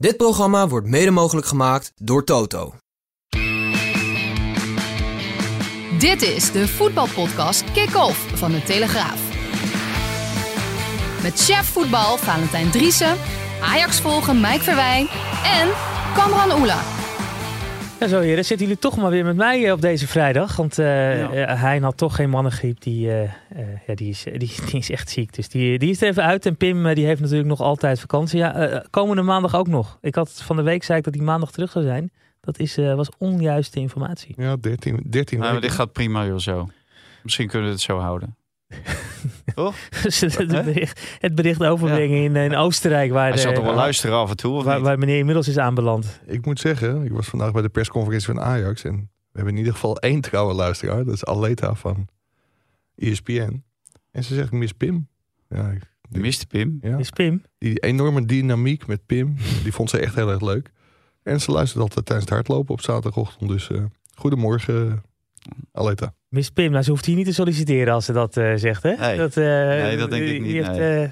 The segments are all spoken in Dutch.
Dit programma wordt mede mogelijk gemaakt door Toto. Dit is de voetbalpodcast Kick-Off van de Telegraaf. Met chef voetbal Valentijn Driessen, Ajax volgen Mike Verwijn en Kamran Oela. Ja, zo heren, zitten jullie toch maar weer met mij eh, op deze vrijdag. Want uh, hij had toch geen mannengriep. Die, ja, die, is, die, die, is echt ziek. Dus die, die is er even uit. En Pim die heeft natuurlijk nog altijd vakantie. Ja, komende maandag ook nog. Ik had van de week zei ik dat hij maandag terug zou zijn. Dat is, was onjuiste informatie. Ja, 13, 13 nou, maar dit gaat prima weer zo. Misschien kunnen we het zo houden. Toch? het, bericht, het bericht overbrengen in, in Oostenrijk. Waar Hij zal toch wel luisteren af en toe? Waar, waar, meneer inmiddels is aanbeland. Ik moet zeggen, ik was vandaag bij de persconferentie van Ajax. En we hebben in ieder geval één trouwe luisteraar. Dat is Aleta van ESPN. En ze zegt, ik mis Pim. Ja, die, mist Pim? Ja. Is Pim? Die enorme dynamiek met Pim, die vond ze echt heel erg leuk. En ze luistert altijd tijdens het hardlopen op zaterdagochtend. Dus uh, goedemorgen, Aleta. Miss Pim, nou, ze hoeft hier niet te solliciteren als ze dat uh, zegt, hè? Nee, dat, uh, nee, dat denk ik niet. heeft nee. uh,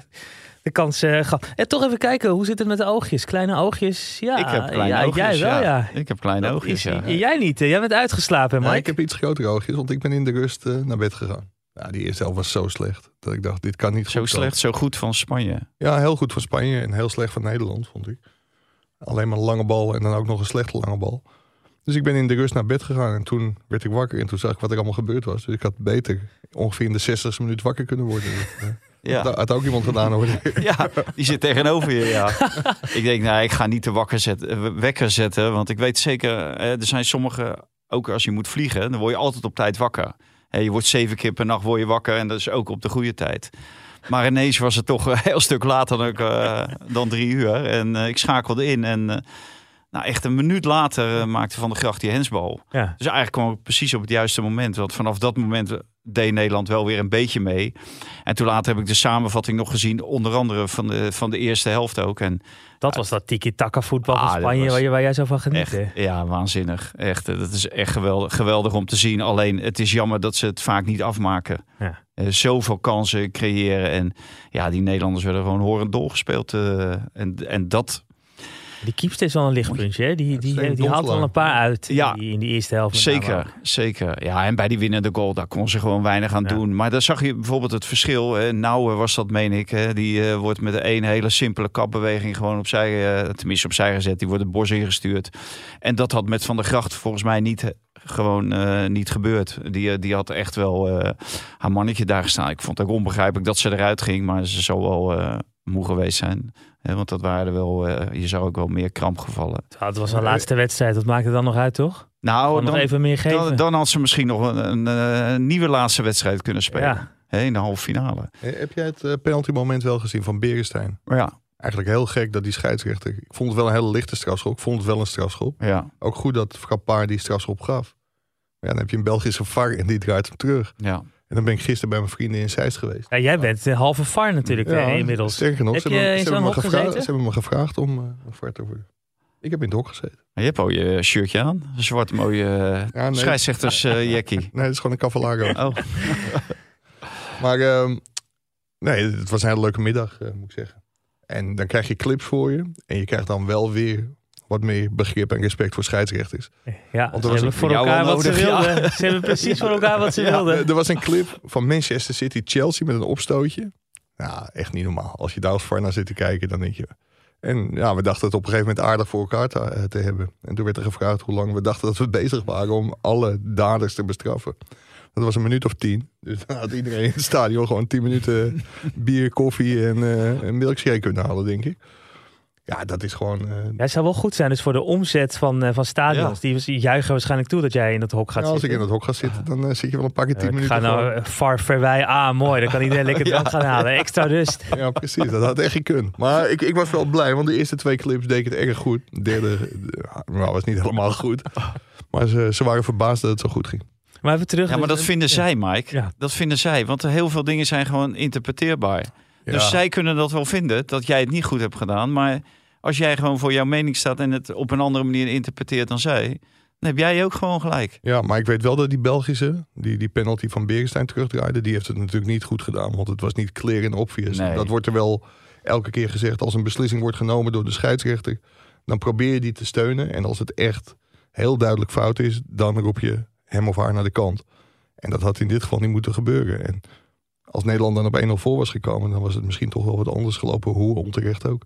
de kans gehad. En toch even kijken, hoe zit het met de oogjes? Kleine oogjes? Ja, ik heb kleine ja, oogjes. Jij wel, ja. ja. Ik heb kleine oogjes, ja. Jij niet, jij bent uitgeslapen, Mike. Nee, ik heb iets grotere oogjes, want ik ben in de rust naar bed gegaan. Ja, die eerste helft was zo slecht. Dat ik dacht, dit kan niet zo goed Zo slecht, zo goed van Spanje. Ja, heel goed van Spanje en heel slecht van Nederland, vond ik. Alleen maar een lange bal en dan ook nog een slechte lange bal. Dus ik ben in de rust naar bed gegaan en toen werd ik wakker en toen zag ik wat er allemaal gebeurd was. Dus ik had beter ongeveer in de 60 minuut wakker kunnen worden. Ja. Dat had ook iemand gedaan hoor. Ja, die zit tegenover je. Ja. ik denk, nou, ik ga niet de wakker zetten, wekker zetten. Want ik weet zeker, er zijn sommige, ook als je moet vliegen, dan word je altijd op tijd wakker. Je wordt zeven keer per nacht word je wakker en dat is ook op de goede tijd. Maar ineens was het toch een heel stuk later dan, uh, dan drie uur. En uh, ik schakelde in en uh, nou, echt een minuut later maakte Van de Gracht die hensbal. Ja. Dus eigenlijk kwam ik precies op het juiste moment. Want vanaf dat moment deed Nederland wel weer een beetje mee. En toen later heb ik de samenvatting nog gezien. Onder andere van de, van de eerste helft ook. En, dat was dat tiki-taka voetbal ah, van Spanje waar, je, waar jij zo van geniet. Echt, ja, waanzinnig. Echt, dat is echt geweldig, geweldig om te zien. Alleen het is jammer dat ze het vaak niet afmaken. Ja. Uh, zoveel kansen creëren. En ja, die Nederlanders werden gewoon horend doorgespeeld. Uh, en, en dat die keepster is wel een lichtpuntje. Hè? Die, die, die, die haalt wel een paar uit ja, in, die, in die eerste helft. Zeker, zeker. Ja, en bij die winnende goal, daar kon ze gewoon weinig aan ja. doen. Maar daar zag je bijvoorbeeld het verschil. Hè. Nauwe was dat, meen ik. Hè. Die uh, wordt met een hele simpele kapbeweging gewoon opzij, uh, tenminste opzij gezet. Die wordt het bos ingestuurd. En dat had met Van der Gracht volgens mij niet gewoon uh, niet gebeurd. Die, die had echt wel uh, haar mannetje daar gestaan. Ik vond het ook onbegrijpelijk dat ze eruit ging. Maar ze zou wel uh, moe geweest zijn. He, want dat waren er wel, je zou ook wel meer kramp gevallen. Ja, het was een laatste wedstrijd. Dat maakte dan nog uit, toch? Nou, dan, nog even meer geven. Dan, dan, had ze misschien nog een, een, een nieuwe laatste wedstrijd kunnen spelen. Ja. He, in de halve finale. Heb jij het uh, penalty moment wel gezien van Berenstein? Ja. Eigenlijk heel gek dat die scheidsrechter... Ik vond het wel een hele lichte strafschop. Ik vond het wel een strafschop. Ja. Ook goed dat Frappard die strafschop gaf. Ja, dan heb je een Belgische VAR en die draait hem terug. Ja. En dan ben ik gisteren bij mijn vrienden in Zeist geweest. Ja, jij bent de halve VAR natuurlijk ja, inmiddels. Sterker nog, heb ze, je hebben, in ze, hebben me gevraagd, ze hebben me gevraagd om uh, een VAR te worden. Ik heb in het hok gezeten. Je hebt al je shirtje aan. Een zwart mooie uh, ja, nee. scheidsrechters uh, jackie. nee, het is gewoon een cavalago. Oh. maar um, nee, het was een hele leuke middag, uh, moet ik zeggen. En dan krijg je clips voor je. En je krijgt dan wel weer wat meer begrip en respect voor scheidsrechters. Ja, Want er ze hebben voor elkaar wat nodig, ze wilden. Ja. Ze hebben precies voor elkaar wat ze ja, wilden. Er was een clip van Manchester City Chelsea met een opstootje. Nou, echt niet normaal. Als je daar als VAR naar zit te kijken, dan denk je... En ja, we dachten het op een gegeven moment aardig voor elkaar te, te, hebben. En toen werd er gevraagd hoe lang we dachten dat we bezig waren om alle daders te bestraffen. Dat was een minuut of tien. Dus dan had iedereen in het stadion gewoon tien minuten bier, koffie en uh, een milkshake kunnen halen, denk ik. Ja, dat is gewoon... eh, Ja, het zou wel goed zijn dus voor de omzet van, eh, van stadions. Die juichen waarschijnlijk toe dat jij in dat hok gaat ja, als ik zitten. in het hok ga zitten, dan eh, zit je wel een pakje tien ik minuten. ga nou far verwij. Ah, mooi. Dan kan iedereen lekker drank gaan halen. Extra rust. Ja, precies. Dat had echt gekund. Maar ik, ik was wel blij, want de eerste twee clips deed ik het erg goed. De derde de- nou, was niet helemaal goed. Maar ze, ze waren verbaasd dat het zo goed ging. Maar even terug. Ja, maar dus- dat vinden ja. zij, Mike. Ja. Dat vinden zij. Want heel veel dingen zijn gewoon interpreteerbaar. Ja. Dus zij kunnen dat wel vinden, dat jij het niet goed hebt gedaan. Maar als jij gewoon voor jouw mening staat en het op een andere manier interpreteert dan zij, dan heb jij ook gewoon gelijk. Ja, maar ik weet wel dat die Belgische, die, die penalty van Berenstein terugdraaide, die heeft het natuurlijk niet goed gedaan. Want het was niet clear en obvious. Nee. Dat wordt er wel elke keer gezegd. Als een beslissing wordt genomen door de scheidsrechter, dan probeer je die te steunen. En als het echt heel duidelijk fout is, dan roep je hem of haar naar de kant. En dat had in dit geval niet moeten gebeuren. En als Nederland dan op 1-0 voor was gekomen, dan was het misschien toch wel wat anders gelopen. Hoe onterecht ook.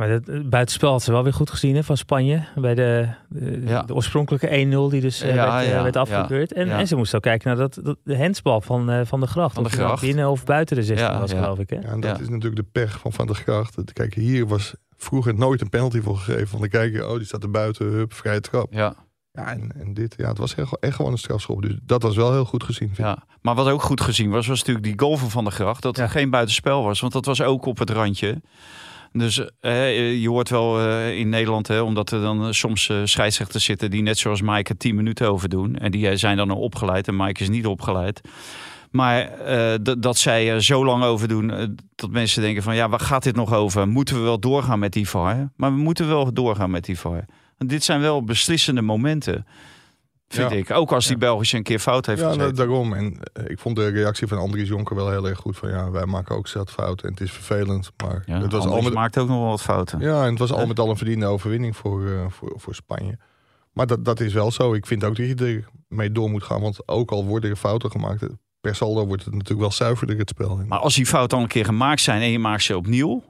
Maar het eh, buitenspel had ze wel weer goed gezien hè, van Spanje. Bij de, de, Ja. de oorspronkelijke 1-0 die dus eh, Ja, werd, eh, ja, werd ja, afgekeurd. En, ja. en ze moesten ook kijken naar dat, dat, de handsbal van, eh, van de gracht. Van de nou Gracht. binnen of buiten de 16 Ja, was, ja. geloof ik. Hè? Ja, en dat Ja. is natuurlijk de pech van Van der Gracht. Kijk, hier was vroeger nooit een penalty voor gegeven. Van de kijker, oh, die staat er buiten, hup, vrije trap. Ja, Ja, en, en dit, ja, het was echt, echt gewoon een strafschop. Dus dat was wel heel goed gezien. vind ik. ja. Maar wat ook goed gezien was, was natuurlijk die goal van Van der Gracht. Dat er geen buitenspel was, want dat was ook op het randje. Dus eh, je hoort wel eh, in Nederland, hè, omdat er dan eh, soms scheidsrechters zitten die net zoals Mike er 10 minuten over doen. En die zijn dan opgeleid en Mike is niet opgeleid. Maar dat- zij er zo lang over doen, dat mensen denken van ja, waar gaat dit nog over? Moeten we wel doorgaan met die VAR? Maar we moeten wel doorgaan met die VAR. Want dit zijn wel beslissende momenten, vind Ja. ik. Ook als die Belgische een keer fout heeft Ja, gezeten. nou, daarom. En eh, ik vond de reactie van Andries Jonker wel heel erg goed. Van ja, wij maken ook zat fouten en het is vervelend. Maar Ja, het was al met, maakt ook nog wel wat fouten. ja, en het was al met al een verdiende overwinning voor, eh, voor, voor Spanje. Maar dat, dat is wel zo. Ik vind ook dat je ermee door moet gaan. Want ook al worden er fouten gemaakt, per saldo wordt het natuurlijk wel zuiverder het spel. Maar als die fouten al een keer gemaakt zijn en je maakt ze opnieuw,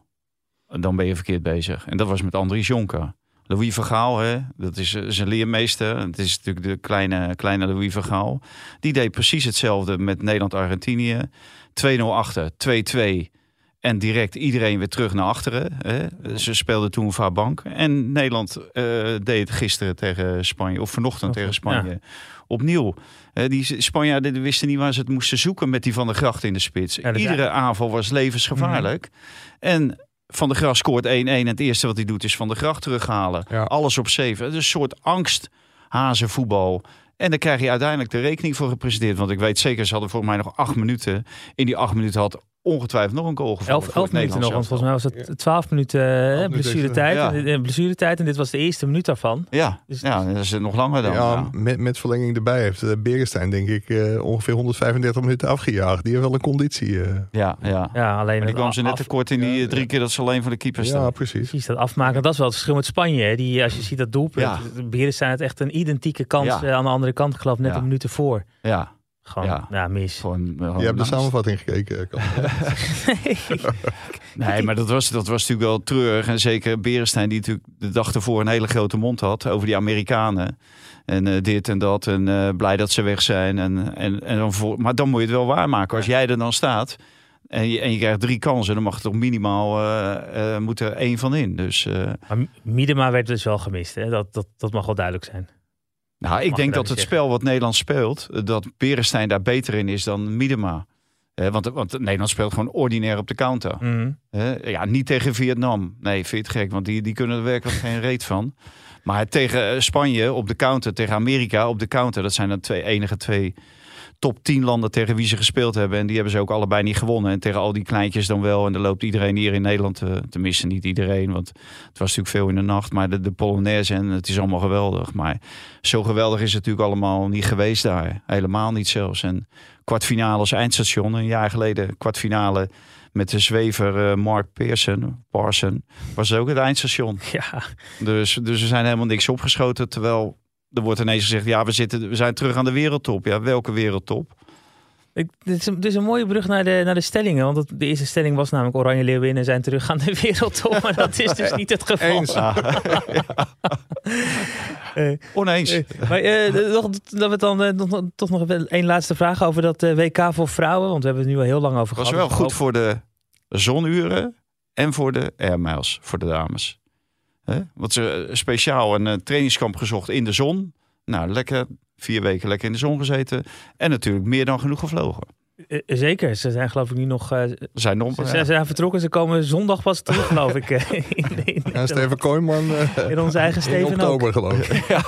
dan ben je verkeerd bezig. En dat was met Andries Jonker. Louis Vergaal, hè, dat is eh, zijn leermeester. Het is natuurlijk de kleine, kleine Louis Vergaal. Die deed precies hetzelfde met Nederland-Argentinië. 2-0 achter, 2-2. En direct iedereen weer terug naar achteren. Hè. Ze speelden toen vaar bank. En Nederland eh, deed het gisteren tegen Spanje, of vanochtend tegen Spanje, opnieuw. Hè, die Spanjaarden wisten niet waar ze het moesten zoeken met die Van der Gracht in de spits. Ja, Iedere aanval was levensgevaarlijk. En Van der Gracht scoort 1-1. En het eerste wat hij doet is Van der Gracht terughalen. Ja. Alles op 7. Het is een soort angsthazenvoetbal. En daar krijg je uiteindelijk de rekening voor gepresenteerd. Want ik weet zeker, ze hadden voor mij nog acht minuten. In die acht minuten had ongetwijfeld nog een goal gevallen. 11, voor 11 het minuten nog, want volgens mij was het 12 minuten eh, blessuretijd. En, eh, blessuretijd en dit was de eerste minuut daarvan. Ja, Dus- ja, dat is nog langer dan. ja, ja. Met, met verlenging erbij heeft uh, Berenstein denk ik eh, ongeveer 135 minuten afgejaagd. Die heeft wel een conditie. eh. Ja, ja. Ja, alleen Maar die het kwam ze net af- tekort in die Ja, eh, drie ja. keer dat ze alleen voor de keeper ja, staan. precies. Precies, dat afmaken. Dat is wel het verschil met Spanje. Hè. Die, als je ziet dat doelpunt, Ja. zijn het echt een identieke kans Ja. eh, aan de andere kant. Ik geloof net Ja. een minuut ervoor. Ja, Gewoon, Ja. ja, mis. gewoon, eh, Je hebt de naast. samenvatting gekeken. eh, Kan. Nee, maar dat was, dat was natuurlijk wel treurig. En zeker Berenstein, die natuurlijk de dag ervoor een hele grote mond had over die Amerikanen. En eh, dit en dat. En eh, blij dat ze weg zijn. En, en, en dan voor, maar dan moet je het wel waarmaken. Als jij er dan staat en je, en je krijgt drie kansen, dan mag er toch minimaal eh, eh, moet er één van in. Dus eh, Maar Miedema werd dus wel gemist. Hè. Dat, dat, dat mag wel duidelijk zijn. Nou, ik denk dat het zeggen. spel wat Nederland speelt, eh, dat Berenstein daar beter in is dan Miedema. Eh, want, want Nederland speelt gewoon ordinair op de counter. Mhm. Hè? ja, niet tegen Vietnam. Nee, vind je het gek, want die, die kunnen er werkelijk geen reet van. Maar tegen eh, Spanje op de counter, tegen Amerika op de counter. Dat zijn dan twee enige twee top 10 landen tegen wie ze gespeeld hebben. En die hebben ze ook allebei niet gewonnen. En tegen al die kleintjes dan wel. En dan loopt iedereen hier in Nederland, te, tenminste niet iedereen. Want het was natuurlijk veel in de nacht. Maar de, de Polonaise en het is allemaal geweldig. Maar zo geweldig is het natuurlijk allemaal niet geweest daar. Helemaal niet zelfs. En kwartfinale als eindstation. Een jaar geleden kwartfinale met de zwever eh, Mark Pearson, Parson, was ook het eindstation. Ja, Dus, dus er zijn helemaal niks opgeschoten. Terwijl er wordt ineens gezegd, ja, we, zitten, we zijn terug aan de wereldtop. Ja, welke wereldtop? ik, dit, is, dit is een mooie brug naar de, naar de stellingen. Want het- de eerste stelling was namelijk Oranje Leeuwinnen zijn terug aan de wereldtop. Maar dat is dus niet het geval. Eens. Eh, Oneens. Eh, maar eh, nog, dat we dan nog, toch nog één laatste vraag over dat WK voor vrouwen. Want we hebben het nu al heel lang over was gehad. wel goed voor de zonuren. en voor de Air Miles, voor de dames. Hè? Want ze eh, speciaal een eh, trainingskamp gezocht in de zon. Nou, lekker vier weken lekker in de zon gezeten. En natuurlijk meer dan genoeg gevlogen. Eh, zeker, ze zijn geloof ik nu nog. eh, We zijn nog, ze, ja. ze zijn vertrokken, ze komen zondag pas terug, geloof ik. eh, in, in- Ja, Steven Kooijman eh, in onze eigen in Steven ook. oktober geloof ik.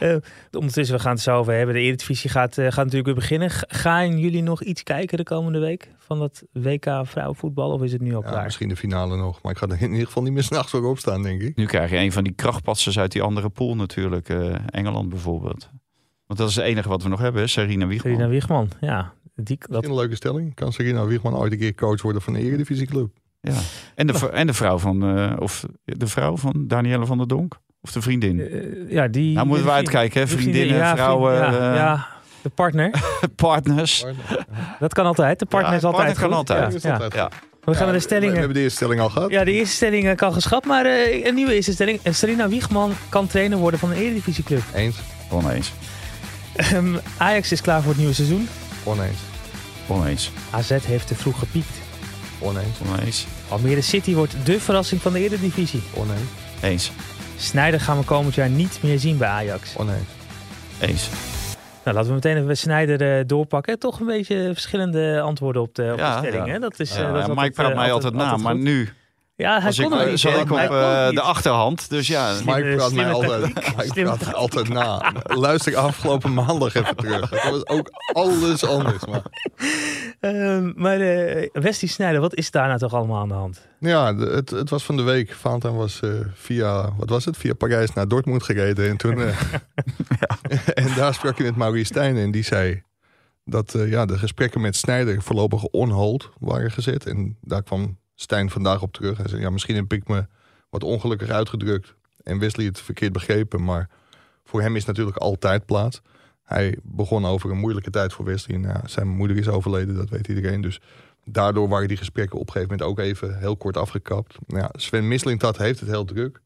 Eh, ondertussen, we gaan het zo over hebben. De Eredivisie gaat, eh, gaat natuurlijk weer beginnen. Gaan jullie nog iets kijken de komende week van dat WK vrouwenvoetbal? Of is het nu al Ja, klaar? misschien de finale nog. Maar ik ga er in ieder geval niet meer s'nachts voor opstaan, denk ik. Nu krijg je een van die krachtpatsers uit die andere pool natuurlijk. eh, Engeland bijvoorbeeld. Want dat is het enige wat we nog hebben, Serena Wiegman. Serena Wiegman, ja. Die, dat, Misschien een leuke stelling. Kan Serena Wiegman ooit een keer coach worden van de Eredivisieclub? Ja. En, de, en de vrouw van, eh, of de vrouw van Danielle van der Donk? Of de vriendin? eh, ja, die, nou moeten we uitkijken, hè? Vriendinnen, ja, vrouwen, ja, eh, ja, de partner. partners. Dat kan altijd. De partner Ja, is altijd partner kan goed. altijd. Ja. We gaan Ja, naar de We stellingen. hebben de eerste stelling al gehad. Ja, de eerste stelling kan geschrapt, maar eh, een nieuwe eerste stelling. Serena Wiegman kan trainer worden van een Eredivisieclub. Eens, Oneens. Ehm, Ajax is klaar voor het nieuwe seizoen. oneens, Oneens. AZ heeft te vroeg gepiekt. oneens, Oneens. Almere City wordt de verrassing van de Eredivisie. oneens, Eens. Snijder gaan we komend jaar niet meer zien bij Ajax. oneens. Eens. Nou, laten we meteen even Snijder eh, doorpakken. Toch een beetje verschillende antwoorden op de, op Ja, de stelling. ja. Hè? Dat is, eh, Ja, dat is ja, altijd, Mike praat eh, mij altijd, na, maar nu Ja, hij ik, kon nog eh, niet. zat ik op eh, de achterhand. Dus ja. Mike praat mij altijd. Mike praat na. Luister ik afgelopen maandag even terug. Dat was ook alles anders. Maar Ehm, maar eh Wesley Snijder, wat is daar nou toch allemaal aan de hand? ja, de- het, het was van de week. Valentijn was eh, via, wat was het? Via Parijs naar Dortmund gereden. En, toen, eh, en daar sprak je met Maurice Stijn. En die zei dat eh, ja, de gesprekken met Snijder voorlopig on hold waren gezet. En daar kwam Stijn vandaag op terug. Hij zei, ja, misschien heb ik me wat ongelukkig uitgedrukt. En Wesley het verkeerd begrepen. Maar voor hem is natuurlijk altijd plaats. Hij begon over een moeilijke tijd voor Wesley. Ja, zijn moeder is overleden, dat weet iedereen. Dus daardoor waren die gesprekken op een gegeven moment ook even heel kort afgekapt. Nou Ja, Sven Mislintat heeft het heel druk.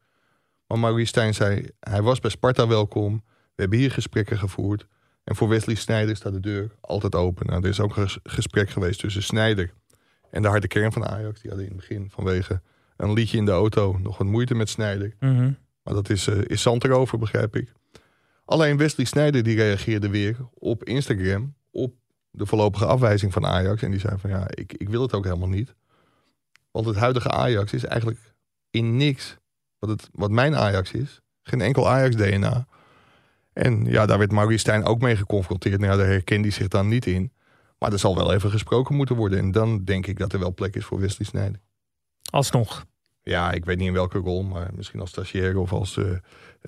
Maar Maurice Stijn zei, hij was bij Sparta welkom. We hebben hier gesprekken gevoerd. En voor Wesley Snijder staat de deur altijd open. Nou, er is ook een ges- gesprek geweest tussen Snijder en de harde kern van Ajax. Die hadden in het begin vanwege een liedje in de auto nog wat moeite met Snijder. Mhm. Maar dat is, eh is zand erover, begrijp ik. Alleen Wesley Snijder die reageerde weer op Instagram op de voorlopige afwijzing van Ajax. En die zei van ja, ik, ik wil het ook helemaal niet. Want het huidige Ajax is eigenlijk in niks wat, het, wat mijn Ajax is. Geen enkel Ajax-DNA. En ja, daar werd Maurice Stijn ook mee geconfronteerd. Nou ja, daar herkende hij zich dan niet in. Maar er zal wel even gesproken moeten worden. En dan denk ik dat er wel plek is voor Wesley Snijder. Alsnog. Ja, ik weet niet in welke rol, maar misschien als stagiair of als eh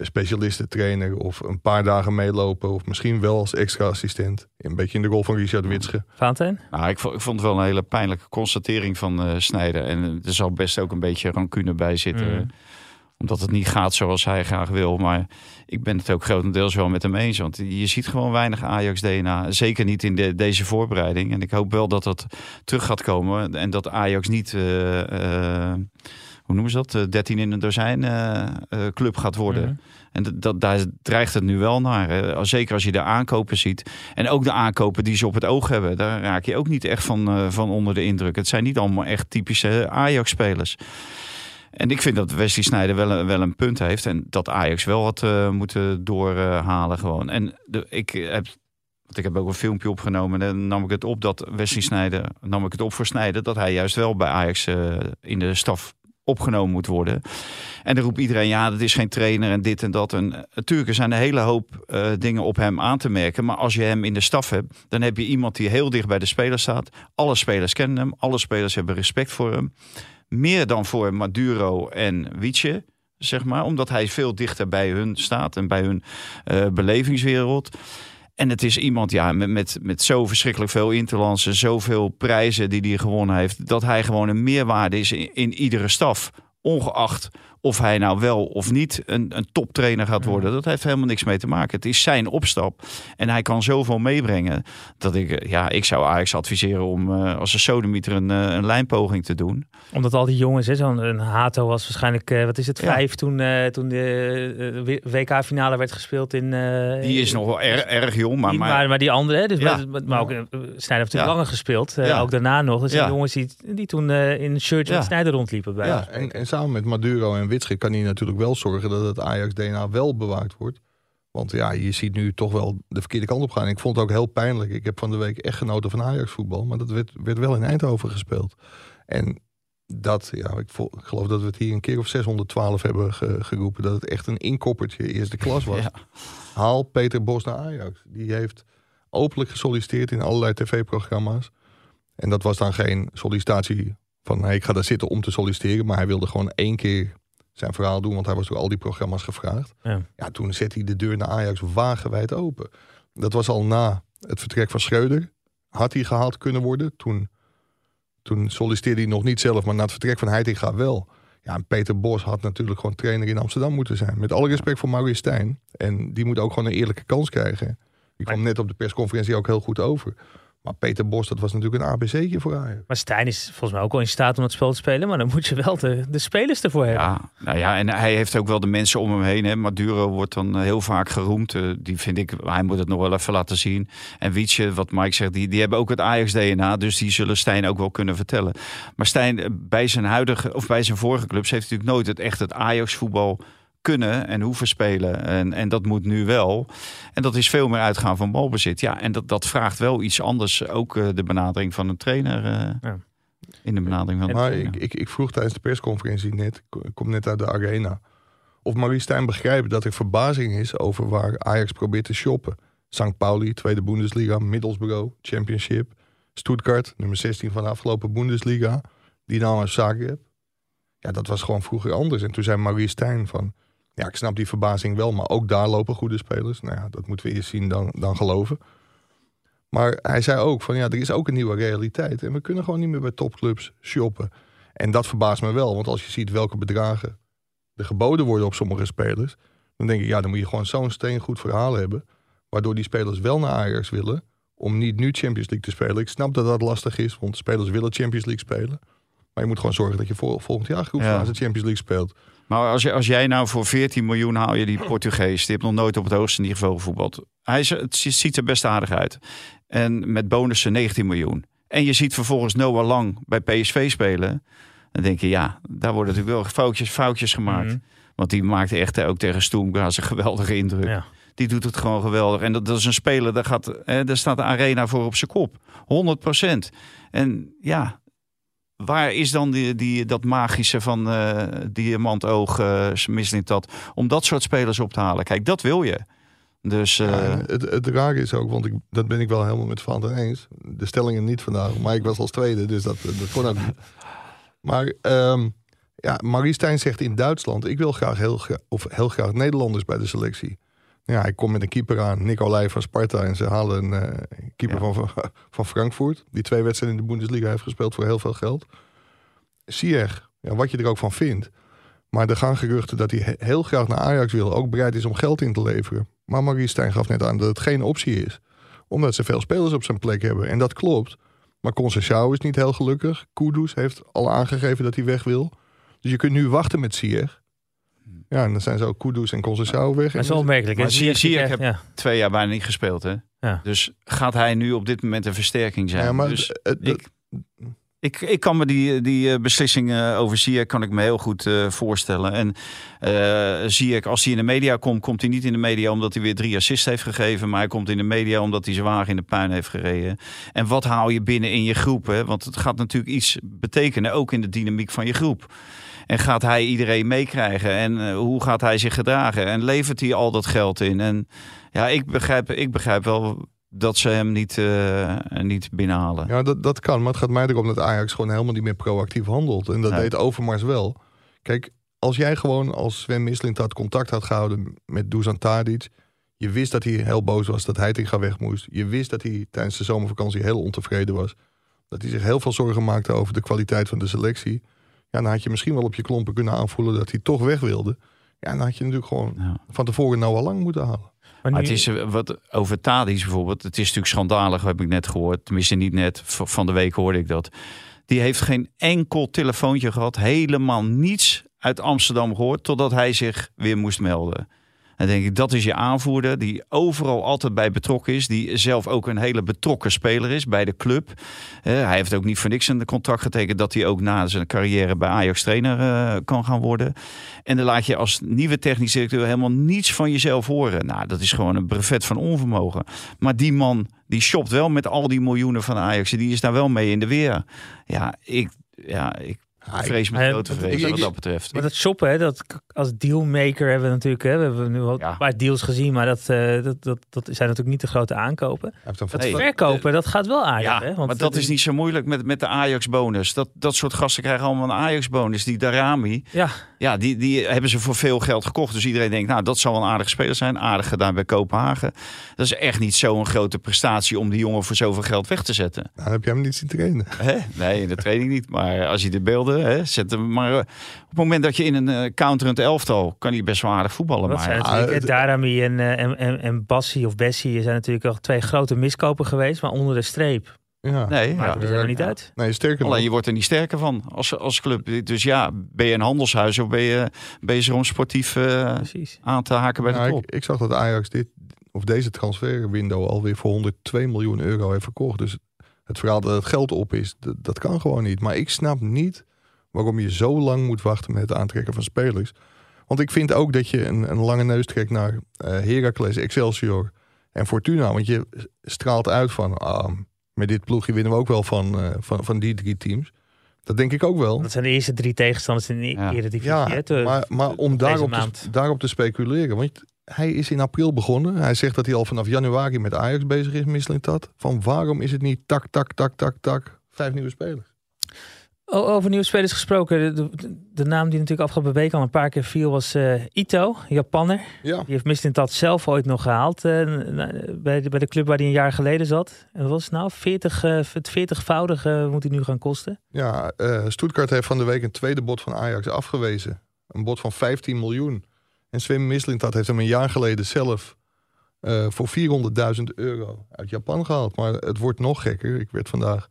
specialistentrainer of een paar dagen meelopen of misschien wel als extra assistent. Een beetje in de rol van Richard Witsche. Valentijn? Nou, ik, vond, ik vond het wel een hele pijnlijke constatering van eh Snijder. En eh, er zal best ook een beetje rancune bij zitten. Mm. Omdat het niet gaat zoals hij graag wil. Maar ik ben het ook grotendeels wel met hem eens. Want je ziet gewoon weinig Ajax-DNA. Zeker niet in de, deze voorbereiding. En ik hoop wel dat dat terug gaat komen. En dat Ajax niet... eh, eh, hoe noemen ze dat? Eh, 13 in een dozijn eh, eh, club gaat worden. Mhm. En dat, daar dreigt het nu wel naar. Hè. Zeker als je de aankopen ziet. En ook de aankopen die ze op het oog hebben. Daar raak je ook niet echt van, eh, van onder de indruk. Het zijn niet allemaal echt typische Ajax-spelers. En ik vind dat Wesley Sneijder wel, wel een punt heeft. En dat Ajax wel wat eh moeten doorhalen gewoon. En ik heb... Want ik heb ook een filmpje opgenomen en dan nam ik het op dat Wesley Sneijder, nam ik het op voor Sneijder, dat hij juist wel bij Ajax eh, in de staf opgenomen moet worden. En dan roept iedereen, ja, dat is geen trainer en dit en dat. En eh, natuurlijk, er een hele hoop dingen op hem aan te merken. Maar als je hem in de staf hebt, dan heb je iemand die heel dicht bij de spelers staat. Alle spelers kennen hem, alle spelers hebben respect voor hem. Meer dan voor Maduro en Wietje, zeg maar. Omdat hij veel dichter bij hun staat en bij hun eh, belevingswereld. En het is iemand ja, met, met, met zo verschrikkelijk veel interlandse, zoveel prijzen die hij gewonnen heeft. Dat hij gewoon een meerwaarde is in, in iedere staf. Ongeacht of hij nou wel of niet een, een toptrainer gaat worden. Dat heeft helemaal niks mee te maken. Het is zijn opstap. En hij kan zoveel meebrengen. Dat ik, eh, ja, ik zou Ajax adviseren om uh, als een sodemieter een, uh, een lijnpoging te doen. Omdat al die jongens, zo'n een Hato was waarschijnlijk, uh, wat is het, vijf toen, toen de WK-finale werd gespeeld in... die is nog wel erg, erg jong, maar... Die, maar, maar, die andere, dus ja. maar, maar ook Snijder heeft natuurlijk langer gespeeld. ook daarna nog. Dus die jongens die, die toen in shirt met Snijder rondliepen. Bij ja, en, en samen met Maduro en Witschik kan hij natuurlijk wel zorgen dat het Ajax-DNA wel bewaakt wordt. Want ja, je ziet nu toch wel de verkeerde kant op gaan. Ik vond het ook heel pijnlijk. Ik heb van de week echt genoten van Ajax-voetbal. Maar dat werd, werd wel in Eindhoven gespeeld. En dat, ja, ik, geloof dat we het hier een keer of 612 hebben geroepen. Dat het echt een inkoppertje eerste klas was. Haal Peter Bos naar Ajax. Die heeft openlijk gesolliciteerd in allerlei tv-programma's. En dat was dan geen sollicitatie van hey, ik ga daar zitten om te solliciteren. Maar hij wilde gewoon één keer zijn verhaal doen, want hij was door al die programma's gevraagd. Ja. ja, toen zette hij de deur naar Ajax wagenwijd open. Dat was al na het vertrek van Schreuder. Had hij gehaald kunnen worden. Toen, toen solliciteerde hij nog niet zelf, maar na het vertrek van Heitinga wel. Ja, en Peter Bos had natuurlijk gewoon trainer in Amsterdam moeten zijn. Met alle respect voor Maurice Stijn. En die moet ook gewoon een eerlijke kans krijgen. Die kwam net op de persconferentie ook heel goed over. Maar Peter Bos, dat was natuurlijk een ABC'tje voor Ajax. Maar Stijn is volgens mij ook al in staat om het spel te spelen. Maar dan moet je wel de, de spelers ervoor hebben. Ja, nou ja, en hij heeft ook wel de mensen om hem heen. Hè. Maduro wordt dan heel vaak geroemd. Uh, die vind ik, hij moet het nog wel even laten zien. En Wietje, wat Mike zegt, die, die hebben ook het Ajax-DNA. Dus die zullen Stijn ook wel kunnen vertellen. Maar Stijn, eh, bij zijn huidige, of bij zijn vorige clubs, heeft natuurlijk nooit het echt het Ajax-voetbal kunnen en hoeven spelen. En, en dat moet nu wel. En dat is veel meer uitgaan van balbezit. Ja, en dat, dat vraagt wel iets anders. Ook uh, de benadering van een trainer. Uh, ja. In de benadering van maar ik, ik, ik, vroeg tijdens de persconferentie net, ik kom net uit de arena, of Marie Stijn begrijpt dat er verbazing is over waar Ajax probeert te shoppen. St. Pauli, tweede Bundesliga, Middlesbrough, Championship, Stuttgart, nummer 16 van de afgelopen Bundesliga, Dynamo Zagreb. Ja, dat was gewoon vroeger anders. En toen zei Marie Stijn van, ja, ik snap die verbazing wel, maar ook daar lopen goede spelers. Nou ja, dat moeten we eerst zien dan, dan geloven. Maar hij zei ook van ja, er is ook een nieuwe realiteit. En we kunnen gewoon niet meer bij topclubs shoppen. En dat verbaast me wel, want als je ziet welke bedragen er geboden worden op sommige spelers, dan denk ik ja, dan moet je gewoon zo'n steen goed verhaal hebben, waardoor die spelers wel naar Ajax willen om niet nu Champions League te spelen. Ik snap dat dat lastig is, want spelers willen Champions League spelen. Maar je moet gewoon zorgen dat je volgend jaar groepsfase ja. Champions League speelt. Maar als, je, als jij nou voor 14 miljoen haal je die Portugees, die heeft nog nooit op het hoogste niveau gevoetbald. Hij is, het ziet er best aardig uit. En met bonussen 19 miljoen. En je ziet vervolgens Noah Lang bij PSV spelen. Dan denk je, ja, daar worden natuurlijk wel foutjes, foutjes gemaakt. Mhm. Want die maakte echt ook tegen Stoemgaas een geweldige indruk. Ja. Die doet het gewoon geweldig. En dat, dat is een speler, daar, gaat, hè, daar staat de arena voor op zijn kop. 100% En ja, Waar is dan die, die, dat magische van uh, diamantoog, uh, misselt dat, om dat soort spelers op te halen? Kijk, dat wil je. Dus, uh... het, het rare is ook, want ik, dat ben ik wel helemaal met Van eens. De stellingen niet vandaag, maar ik was als tweede, dus dat, kon niet. Maar um, ja, Marie Stijn zegt in Duitsland, ik wil graag heel, of heel graag Nederlanders bij de selectie. Ja, hij komt met een keeper aan, Nicolai van Sparta. En ze halen een uh, keeper van, van Frankfurt. Die twee wedstrijden in de Bundesliga heeft gespeeld voor heel veel geld. Sier, ja, wat je er ook van vindt. Maar er gaan geruchten dat hij heel graag naar Ajax wil. Ook bereid is om geld in te leveren. Maar Marie Stijn gaf net aan dat het geen optie is. Omdat ze veel spelers op zijn plek hebben. En dat klopt. Maar Conceição is niet heel gelukkig. Kudus heeft al aangegeven dat hij weg wil. Dus je kunt nu wachten met Sier. Ja, en dan zijn ze ook Kudus en Conceição weg. Dat is wel opmerkelijk. Maar zie, zie ik heb ja. twee jaar bijna niet gespeeld. Hè? Ja. Dus gaat hij nu op dit moment een versterking zijn? Ja, maar dus ik, ik, ik kan me die, die eh, beslissing over Ziyech kan ik me heel goed uh, voorstellen. En uh, Ziyech, als hij in de media komt, komt hij niet in de media omdat hij weer drie assists heeft gegeven. Maar hij komt in de media omdat hij wagen in de puin heeft gereden. En wat haal je binnen in je groep? Hè? Want het gaat natuurlijk iets betekenen, ook in de dynamiek van je groep. En gaat hij iedereen meekrijgen? En uh, hoe gaat hij zich gedragen? En levert hij al dat geld in? En ja, ik begrijp, ik begrijp wel dat ze hem niet, uh, niet binnenhalen. Ja, dat, dat kan. Maar het gaat mij erom dat Ajax gewoon helemaal niet meer proactief handelt. En dat deed Overmars wel. Kijk, als jij gewoon als Sven Mislint had contact had gehouden met Dusan Tadic... Je wist dat hij heel boos was dat Heitinga weg moest. Je wist dat hij tijdens de zomervakantie heel ontevreden was. Dat hij zich heel veel zorgen maakte over de kwaliteit van de selectie. Ja, dan had je misschien wel op je klompen kunnen aanvoelen dat hij toch weg wilde. Ja, dan had je natuurlijk gewoon Ja. van tevoren nou al lang moeten halen. Maar het is eh, wat over Tadic bijvoorbeeld. Het is natuurlijk schandalig, heb ik net gehoord. Tenminste, niet net. Van de week hoorde ik dat. Die heeft geen enkel telefoontje gehad. Helemaal niets uit Amsterdam gehoord. Totdat hij zich weer moest melden. Dan denk ik, dat is je aanvoerder. Die overal altijd bij betrokken is. Die zelf ook een hele betrokken speler is bij de club. Eh, hij heeft ook niet voor niks een contract getekend. Dat hij ook na zijn carrière bij Ajax trainer eh, kan gaan worden. En dan laat je als nieuwe technisch directeur helemaal niets van jezelf horen. Nou, dat is gewoon een brevet van onvermogen. Maar die man, die shopt wel met al die miljoenen van Ajax. Die is daar wel mee in de weer. Ja, ik, ja, ik Ik- vrees met grote dat- vrees ik- wat dat betreft. Maar dat shoppen, hè, dat als dealmaker hebben we natuurlijk, hè, we hebben nu al Ja. een paar deals gezien, maar dat, eh, dat, dat, dat zijn natuurlijk niet de grote aankopen. Dat Nee. verkopen, dat gaat wel aardig. Ja, hè? Want maar dat is niet zo moeilijk met, met de Ajax-bonus. Dat, dat soort gasten krijgen allemaal een Ajax-bonus. Die Darami, Ja, ja, die, die hebben ze voor veel geld gekocht. Dus iedereen denkt, nou, dat zal wel een aardige speler zijn. Aardig gedaan bij Kopenhagen. Dat is echt niet zo'n grote prestatie om die jongen voor zoveel geld weg te zetten. Nou, dan heb je hem niet zien trainen. Hè? Nee, in de training niet. Maar als je de beelden hè, zet hem maar eh, op het moment dat je in een eh, counterend elftal kan hij best wel aardig voetballen. dat Maar zijn natuurlijk, Darami en, eh, en, en, en Bassi of Bessie zijn natuurlijk al twee grote miskopen geweest, maar onder de streep Ja. nee, maakt ja. er niet uit. Nee, sterker nog. Alleen je wordt er niet sterker van als, als club. Dus ja, ben je een handelshuis of ben je bezig om sportief aan te haken bij de top? ik, ik zag dat Ajax dit, of deze transferwindow alweer voor 102 miljoen euro heeft verkocht. Dus het verhaal dat het geld op is, dat, dat kan gewoon niet. Maar ik snap niet waarom je zo lang moet wachten met het aantrekken van spelers. Want ik vind ook dat je een, een lange neus trekt naar eh Heracles, Excelsior en Fortuna. Want je straalt uit van, ah, met dit ploegje winnen we ook wel van, eh, van, van die drie teams. Dat denk ik ook wel. Dat zijn de eerste drie tegenstanders in de Ja. Eredivisie. Ja, hè, te- maar, maar om daarop te, daarop te speculeren. Want hij is in april begonnen. Hij zegt dat hij al vanaf januari met Ajax bezig is, Mislintat. Van waarom is het niet tak, tak, tak, tak, tak, vijf nieuwe spelers? Over nieuwe spelers gesproken. De, de, de naam die natuurlijk afgelopen week al een paar keer viel was eh, Ito, Japanner. Ja, Die heeft Mislintat zelf ooit nog gehaald eh, bij, de, bij de club waar hij een jaar geleden zat. En wat was het nou? 40, eh, het 40-voudige moet hij nu gaan kosten. ja Stuttgart heeft van de week een tweede bod van Ajax afgewezen. Een bod van 15 miljoen. En Sven Mislintat heeft hem een jaar geleden zelf voor 400.000 euro uit Japan gehaald. Maar het wordt nog gekker. Ik werd vandaag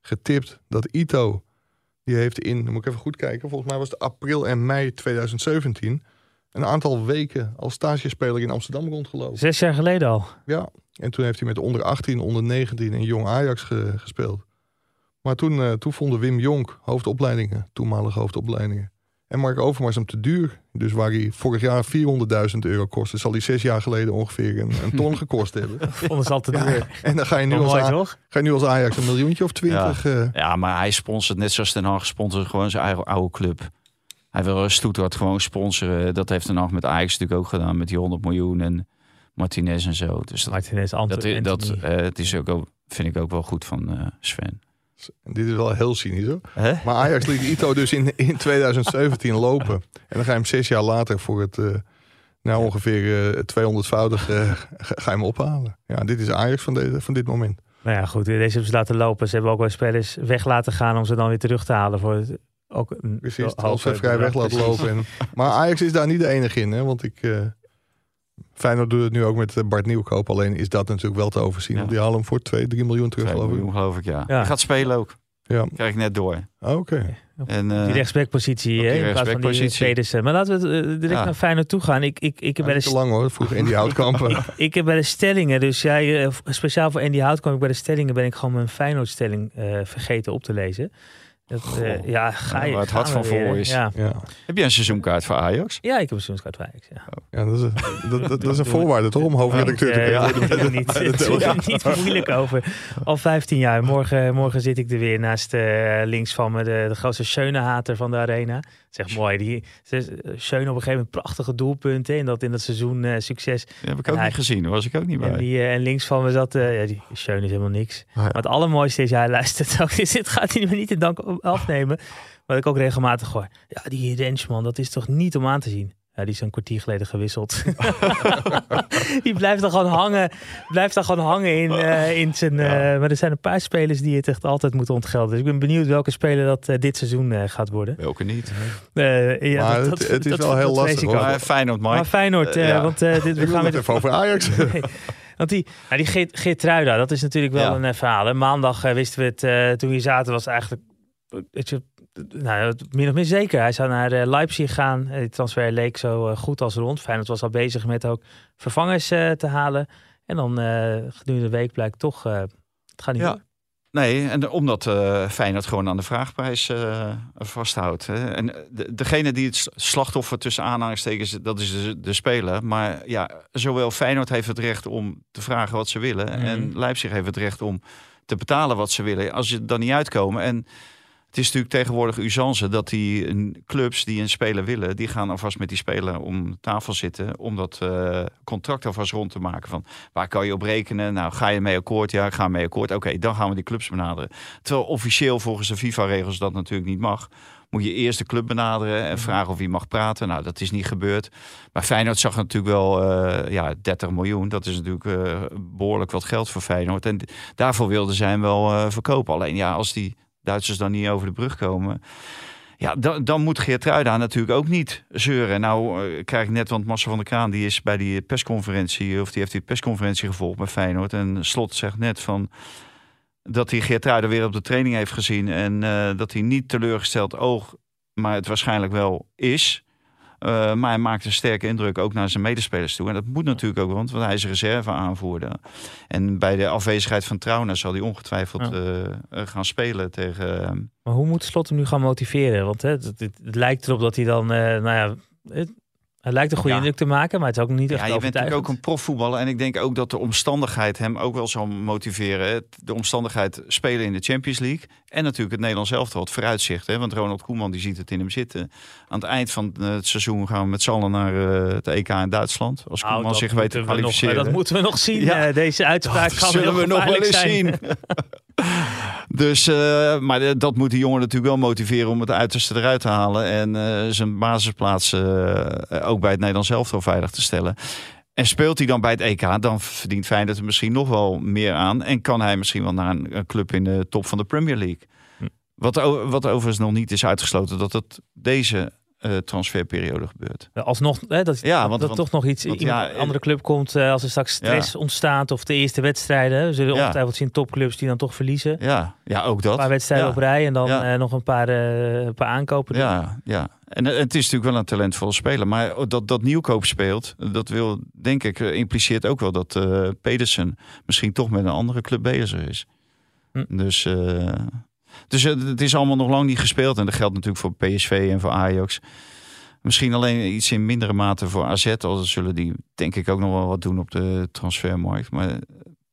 getipt dat Ito, die heeft in, dan moet ik even goed kijken, volgens mij was het april en mei 2017, een aantal weken als stagespeler in Amsterdam rondgelopen. Zes jaar geleden al. Ja, en toen heeft hij met de onder 18, onder 19 en jong Ajax ge- gespeeld. Maar toen, eh, toen vonden Wim Jonk hoofdopleidingen, toenmalige hoofdopleidingen. En Mark Overmars hem te duur. Dus waar hij vorig jaar 400.000 euro kostte, zal hij zes jaar geleden ongeveer een, een ton gekost hebben. Vonden ze altijd Ja, weer. en dan ga je, nu als toch? ga je nu als Ajax een miljoentje of twintig. eh, Ja, maar hij sponsort net zoals Den Haag sponsort gewoon zijn eigen oude club. Hij wil Stuttgart gewoon sponsoren. Dat heeft Den Haag met Ajax natuurlijk ook gedaan met die 100 miljoen en Martinez en zo. Dus dat, Martinez, dat, Anthony. dat eh, het is ook, vind ik ook wel goed van eh, Sven. Dit is wel heel cynisch hoor. Maar Ajax liet Ito dus in, in 2017 lopen. En dan ga je hem zes jaar later voor het, eh, nou ongeveer eh 200-voudig, eh, ga je hem ophalen. Ja, dit is Ajax van, de, van dit moment. Nou ja, goed. Deze hebben ze laten lopen. Ze hebben ook wel spelers weg laten gaan om ze dan weer terug te halen. Voor het, ook een Precies, hoge transfervrij weg bedrag. laten lopen. En, maar Ajax is daar niet de enige in. Hè? Want ik... eh Feyenoord doet het nu ook met eh, Bart Nieuwkoop. Alleen is dat natuurlijk wel te overzien. Ja. Want die halen hem voor 2, 3 miljoen terug, 2 geloof ik. miljoen geloof ik, ja. Ja. Hij gaat spelen ook. Ja, Krijg ik net door. oké. En, eh, Die rechtsbackpositie, hè, in plaats van die rechtsbackpositie. Pedersen. Maar laten we eh, direct Ja. naar Feyenoord toe gaan. Ik, ik, ik, heb bij de, te lang hoor, vroeg in die houtkampen. ik heb bij de stellingen, dus jij, eh, speciaal voor Andy Hout kwam ik bij de stellingen, ben ik gewoon mijn Feyenoord-stelling eh, vergeten op te lezen. Dat, eh, Goh. ja, ga je. waar het hart van vol is. Ja. ja. heb jij een seizoenkaart voor Ajax? ja, ik heb een seizoenskaart bij Ajax, ja. ja, dat is, een- dat, dat, dat is een voorwaarde toch om hoofdredacteur te Eh, kunnen ja, niet, het er niet moeilijk over. Al 15 jaar. Morgen, morgen zit ik er weer naast eh, links van me de, de grootste Schöne-hater van de arena. Zeg mooi. Die, ze- Schöne op een gegeven moment prachtige doelpunten. En dat in dat seizoen eh, succes. Die heb ik ook niet gezien. Daar was ik ook niet bij. En, die, eh, en links van me zat, eh, ja, die Schöne is helemaal niks. Ah, ja. Maar het allermooiste is, hij luistert ook. Dus dit gaat hij me niet in dank afnemen. Wat ik ook regelmatig hoor. Ja, die Rensman, dat is toch niet om aan te zien. Ja, die is een kwartier geleden gewisseld. die blijft dan gewoon hangen. Blijft dan gewoon hangen in, uh, in zijn. Uh, maar er zijn een paar spelers die het echt altijd moeten ontgelden. Dus ik ben benieuwd welke speler dat uh, dit seizoen gaat worden. Welke niet? ja, maar dat, het, het is wel heel lastig. Maar Feyenoord, Mike. Maar Feyenoord, ja. want dit, we gaan met even over Ajax. nee. Want die, nou die Geert, Geertruida, dat is natuurlijk wel een verhaal. Hè? Maandag wisten we het, toen we zaten, was het eigenlijk... Nou, min of meer zeker. Hij zou naar uh, Leipzig gaan. Die transfer leek zo uh, goed als rond. Feyenoord was al bezig met ook vervangers te halen. En dan gedurende de week blijkt toch, het gaat niet ja. Nee, en omdat uh, Feyenoord gewoon aan de vraagprijs vasthoudt. Hè. En de, degene die het slachtoffer tussen aanhalingstekens, dat is de, de, speler. Maar ja, zowel Feyenoord heeft het recht om te vragen wat ze willen. Mm. En Leipzig heeft het recht om te betalen wat ze willen. Als je dan niet uitkomen. En is natuurlijk tegenwoordig usance dat die clubs die een speler willen, die gaan alvast met die speler om tafel zitten om dat uh, contract alvast rond te maken. Van waar kan je op rekenen? Nou, ga je mee akkoord? Ja, ga mee akkoord. Oké, dan gaan we die clubs benaderen. Terwijl officieel volgens de FIFA-regels dat natuurlijk niet mag. Moet je eerst de club benaderen en vragen of hij mag praten. Nou, dat is niet gebeurd. Maar Feyenoord zag natuurlijk wel uh, ja, 30 miljoen. Dat is natuurlijk uh, behoorlijk wat geld voor Feyenoord. En daarvoor wilden zij hem wel verkopen. Alleen ja, als die Duitsers dan niet over de brug komen. Ja, dan, dan moet Geertruida natuurlijk ook niet zeuren. Nou uh, krijg ik net, want Massa van der Kraan die is bij die persconferentie, of die heeft die persconferentie gevolgd bij Feyenoord. En Slot zegt net van dat hij Geertruida weer op de training heeft gezien. En uh, dat hij niet teleurgesteld oog, maar het waarschijnlijk wel is. Uh, maar hij maakt een sterke indruk ook naar zijn medespelers toe. En dat moet natuurlijk ook, want, want hij is reserve aanvoerder. En bij de afwezigheid van Trauner zal hij ongetwijfeld ja. uh, gaan spelen tegen... Uh, maar hoe moet Slot hem nu gaan motiveren? Want hè, het, het, het, lijkt erop dat hij dan, nou ja... Het lijkt een goede ja. indruk te maken, maar het is ook niet echt Ja, je bent natuurlijk ook een profvoetballer. En ik denk ook dat de omstandigheid hem ook wel zal motiveren. De omstandigheid spelen in de Champions League. En natuurlijk het Nederlands elftal, het vooruitzicht. Hè? Want Ronald Koeman die ziet het in hem zitten. Aan het eind van het seizoen gaan we met z'n allen naar uh, het EK in Duitsland. Als nou, Koeman zich weet te kwalificeren. Nog, dat moeten we nog zien. Ja. Uh, deze uitspraak dat zullen we nog wel eens zien. dus, uh, maar dat moet die jongen natuurlijk wel motiveren om het uiterste eruit te halen. En zijn basisplaats ook bij het Nederlands elftal veilig te stellen. En speelt hij dan bij het EK, dan verdient Feyenoord er misschien nog wel meer aan. En kan hij misschien wel naar een, een club in de top van de Premier League. Hm. Wat, wat overigens nog niet is uitgesloten, dat het deze uh, transferperiode gebeurt. Alsnog, hè, dat, ja, want, dat want, toch nog iets in ja, een andere club komt uh, als er straks stress ja. ontstaat of de eerste wedstrijden. We zullen ongetwijfeld zien topclubs die dan toch verliezen. Ja, ja ook dat. Een paar wedstrijden op rij en dan uh, nog een paar, een paar aankopen. Ja, ja. En het is natuurlijk wel een talentvolle speler. Maar dat, dat nieuwkoop speelt, dat wil denk ik impliceert ook wel dat Pedersen misschien toch met een andere club bezig is. Hm. Dus dus het is allemaal nog lang niet gespeeld. En dat geldt natuurlijk voor PSV en voor Ajax. Misschien alleen iets in mindere mate voor AZ. Al zullen die denk ik ook nog wel wat doen op de transfermarkt. Maar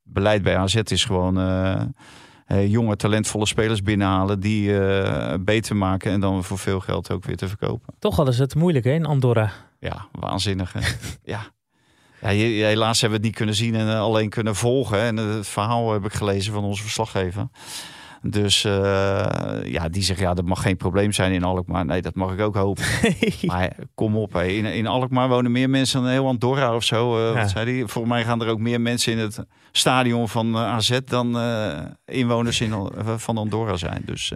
beleid bij AZ is gewoon uh, jonge talentvolle spelers binnenhalen. Die uh, beter maken en dan voor veel geld ook weer te verkopen. Toch hadden ze het moeilijk hè, in Andorra. Ja, waanzinnig. ja. Ja, helaas hebben we het niet kunnen zien en alleen kunnen volgen. En het verhaal heb ik gelezen van onze verslaggever. Dus uh, ja, die zegt ja, dat mag geen probleem zijn in Alkmaar. Nee, dat mag ik ook hopen. maar kom op. In, in Alkmaar wonen meer mensen dan heel Andorra of zo. Uh, ja. wat zei die? Volgens mij gaan er ook meer mensen in het stadion van eh, AZ dan inwoners in, van Andorra zijn. Dus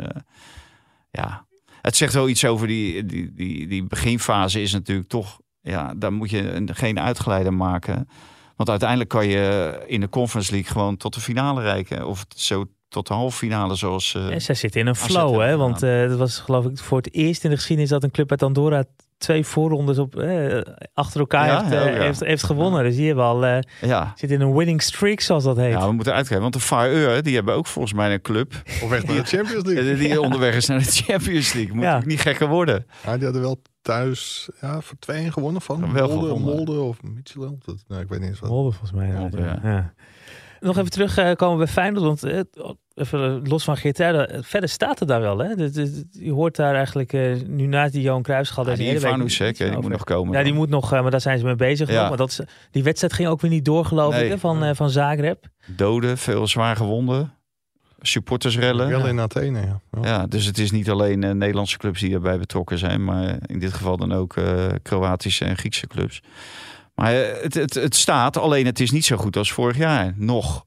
ja, het zegt wel iets over die, die, die, die beginfase is natuurlijk toch... Ja, daar moet je geen uitgeleider maken. Want uiteindelijk kan je in de Conference League gewoon tot de finale reiken. Of zo tot de halve finale zoals... Uh, en zij zitten in een flow, hè? Want uh, dat was geloof ik voor het eerst in de geschiedenis dat een club uit Andorra twee voorrondes op, eh, achter elkaar ja, heeft, uh, ja. heeft, heeft, gewonnen. Dus die hebben al uh, ja. zit in een winning streak, zoals dat heet. Ja, we moeten uitkijken. Want de Fire, die hebben ook volgens mij een club. Op weg naar de Champions League. die onderweg is naar de Champions League. Moet ja. niet gekker worden. Ja, die hadden wel thuis ja, voor twee gewonnen van wel Molde. Molde of Midtjylland. Nou, ik weet niet eens wat. Molde volgens mij. Molde, ja. Nog even terugkomen bij Feyenoord, want even los van GTA, verder staat het daar wel. Hè? je hoort daar eigenlijk nu na die Johan Cruijffschal. Ja, die Ivanusek, die moet nog komen. Ja, die moet nog, maar daar zijn ze mee bezig. Ja. Maar dat is, die wedstrijd ging ook weer niet door, geloof nee. ik, van, van Zagreb. Doden, veel zwaar gewonden. supportersrellen. Wel in Athene, ja. ja. Ja, dus het is niet alleen eh, Nederlandse clubs die erbij betrokken zijn, maar in dit geval dan ook eh, Kroatische en Griekse clubs. Maar eh, het, het, het staat, alleen het is niet zo goed als vorig jaar. Nog,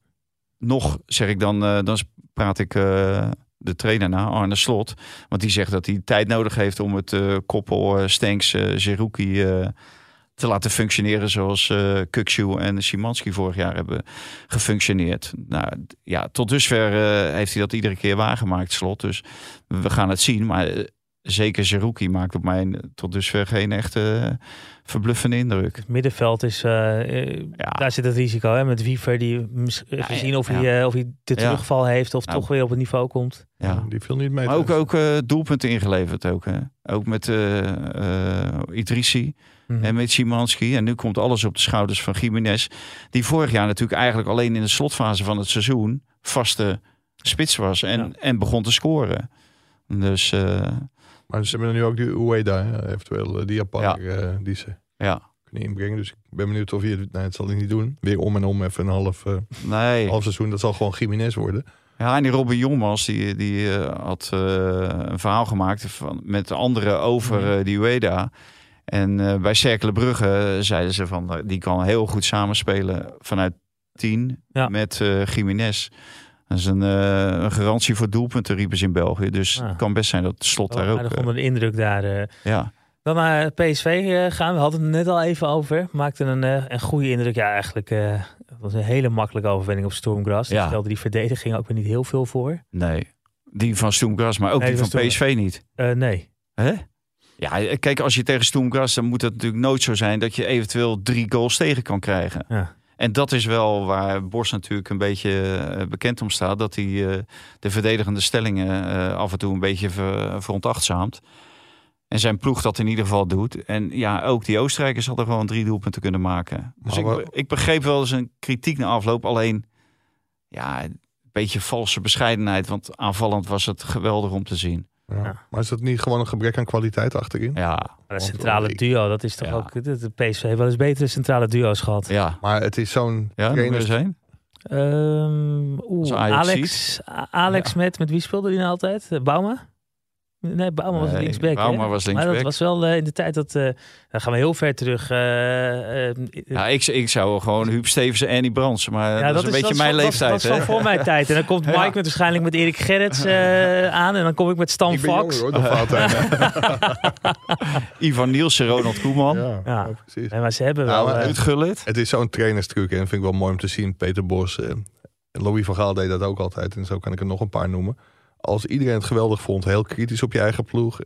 nog zeg ik dan, eh, dan praat ik eh, de trainer na, Arne Slot. Want die zegt dat hij tijd nodig heeft om het koppel Stenks, Zerouki te laten functioneren zoals eh Kukshu en Simanski vorig jaar hebben gefunctioneerd. Nou ja, tot dusver heeft hij dat iedere keer waargemaakt, Slot. Dus we gaan het zien, maar zeker Zerouki maakt op mij tot dusver geen echte eh, verbluffende indruk. Het middenveld is, eh, eh, Ja. daar zit het risico hè, met Wiever die mis- even ja, zien of, ja. hij, eh, of hij de Ja. terugval heeft of Nou. toch weer op het niveau komt. Ja. Die viel niet mee. Maar ook, thuis. ook eh, doelpunten ingeleverd ook. Hè? Ook met eh eh, Idrissi Mhm. en met Szymanski. En nu komt alles op de schouders van Jiménez. Die vorig jaar natuurlijk eigenlijk alleen in de slotfase van het seizoen vaste spits was. En, Ja. en begon te scoren. Dus eh, Maar ze hebben nu ook die Ueda, eventueel eh, die Japaner eh, die ze ja, kunnen inbrengen. Dus ik ben benieuwd of hij het, nee, het zal hij niet doen. Weer om en om even een half, eh, nee. half seizoen. Dat zal gewoon Jiménez worden. Ja, en die Robin Jongmans die, die eh, had eh, een verhaal gemaakt van, met anderen over Mhm. die Ueda. En eh, bij Cerkelen Brugge zeiden ze van die kan heel goed samenspelen vanuit 10 Ja. met eh Jiménez. Dat is een, eh, een garantie voor doelpunten, riepen ze in België. Dus Ah. het kan best zijn dat het slot daar Wel ook. eh, onder de indruk daar. eh. ja. Dan naar PSV gaan. We hadden het net al even over. Maakte een, een goede indruk. Ja, eigenlijk het was een hele makkelijke overwinning op Stormgrass. Ja. stelde die verdediging ook weer niet heel veel voor. Nee, die van Stoemgras, maar ook Nee, die van van PSV niet. Nee. Hè? Ja, kijk, als je tegen Stoemgras, dan moet het natuurlijk nooit zo zijn dat je eventueel drie goals tegen kan krijgen. Ja. En dat is wel waar Bos natuurlijk een beetje eh, bekend om staat. Dat hij eh, de verdedigende stellingen eh, af en toe een beetje ver, veronachtzaamt. En zijn ploeg dat in ieder geval doet. En ja, ook die Oostenrijkers hadden gewoon drie doelpunten kunnen maken. Dus ik, ik begreep wel eens een kritiek na afloop. Alleen, ja, een beetje valse bescheidenheid. Want aanvallend was het geweldig om te zien. Ja. Ja. Maar is dat niet gewoon een gebrek aan kwaliteit achterin? Ja, Maar dat centrale eh, ik- duo, dat is toch Ja. ook... De, de PSV heeft wel eens betere centrale duo's gehad. ja. Maar het is zo'n Ja, er trainer. een. Ehm, oeh, Alex, Alex met, met wie speelde hij nou altijd? Eh, Bauma? Nee, Bauma was Nee, linksback. was Maar dat linksback. was wel eh, in de tijd dat... eh dan gaan we heel ver terug. eh, eh, Ja, ik, ik zou gewoon Huub Stevens en Annie Brands. Maar ja, dat, is een beetje mijn van- leeftijd. Dat, dat is van voor mijn tijd. En dan komt Mike Ja. met waarschijnlijk met Erik Gerrits eh, aan. En dan kom ik met Stan Ik ben jonger Fox. hoor, dan Valentijn. Ivan Nielsen, Ronald Koeman, Ja, Ja. ja, precies. Nee, maar ze hebben Nou, wel... Ruud Gullit. Het is zo'n trainerstruc en dat vind ik wel mooi om te zien. Peter Bos, eh, Louis van Gaal deed dat ook altijd. En zo kan ik er nog een paar noemen. Als iedereen het geweldig vond, heel kritisch op je eigen ploeg.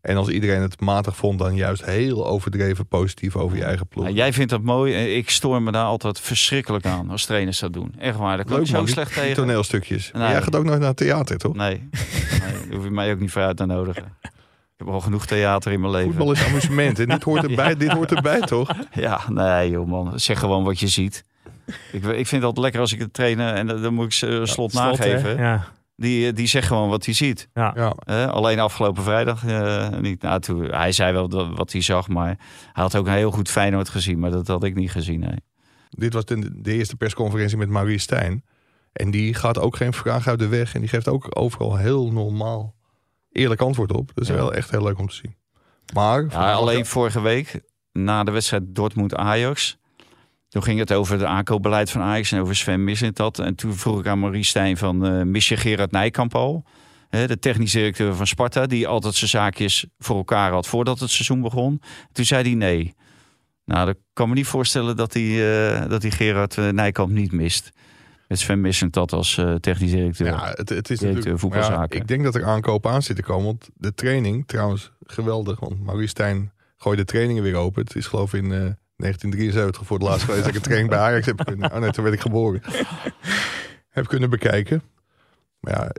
En als iedereen het matig vond, dan juist heel overdreven positief over je eigen ploeg. Nou, jij vindt dat mooi. en Ik stoor me daar altijd verschrikkelijk aan als trainers dat doen. Echt waar, daar kan ik zo man, slecht die tegen. toneelstukjes. Maar Nee. Jij gaat ook nooit naar het theater, toch? Nee. nee, daar hoef je mij ook niet voor uit te nodigen. Ik heb al genoeg theater in mijn leven. Voetbal is amusement en dit hoort erbij, dit hoort erbij toch? Ja, nee joh man. Zeg gewoon wat je ziet. Ik, ik vind het altijd lekker als ik het trainen en dan moet ik ze een slot, hè? nageven. Ja, Die, die zegt gewoon wat hij ziet. ja. Alleen afgelopen vrijdag eh, niet. Nou, toen, hij zei wel dat, wat hij zag, maar hij had ook een heel goed Feyenoord gezien. Maar dat had ik niet gezien. Nee. dit was de, de eerste persconferentie met Maurice Stijn. En die gaat ook geen vraag uit de weg. En die geeft ook overal heel normaal eerlijk antwoord op. Dat is Ja. wel echt heel leuk om te zien. Maar Ja, alleen vorige week, na de wedstrijd Dortmund-Ajax... Toen ging het over het aankoopbeleid van Ajax en over Sven Mislintat. En toen vroeg ik aan Maurice Stijn van, eh mis je Gerard Nijkamp al? Hè, de technisch directeur van Sparta, die altijd zijn zaakjes voor elkaar had voordat het seizoen begon. Toen zei hij nee. Nou, ik kan me niet voorstellen dat hij, eh, dat hij Gerard eh, Nijkamp niet mist. Met Sven Mislintat als eh, technisch directeur. Ja, het, het is Directeur natuurlijk. voetbalzaken. Ja, ik denk dat er aankopen aan zitten komen. Want de training, trouwens, geweldig. Want Maurice Stijn gooit de trainingen weer open. Het is geloof ik in 1973 voor het laatst geweest dat ik een training bij Ajax heb kunnen. Oh nee, toen werd ik geboren. heb kunnen bekijken. Maar ja,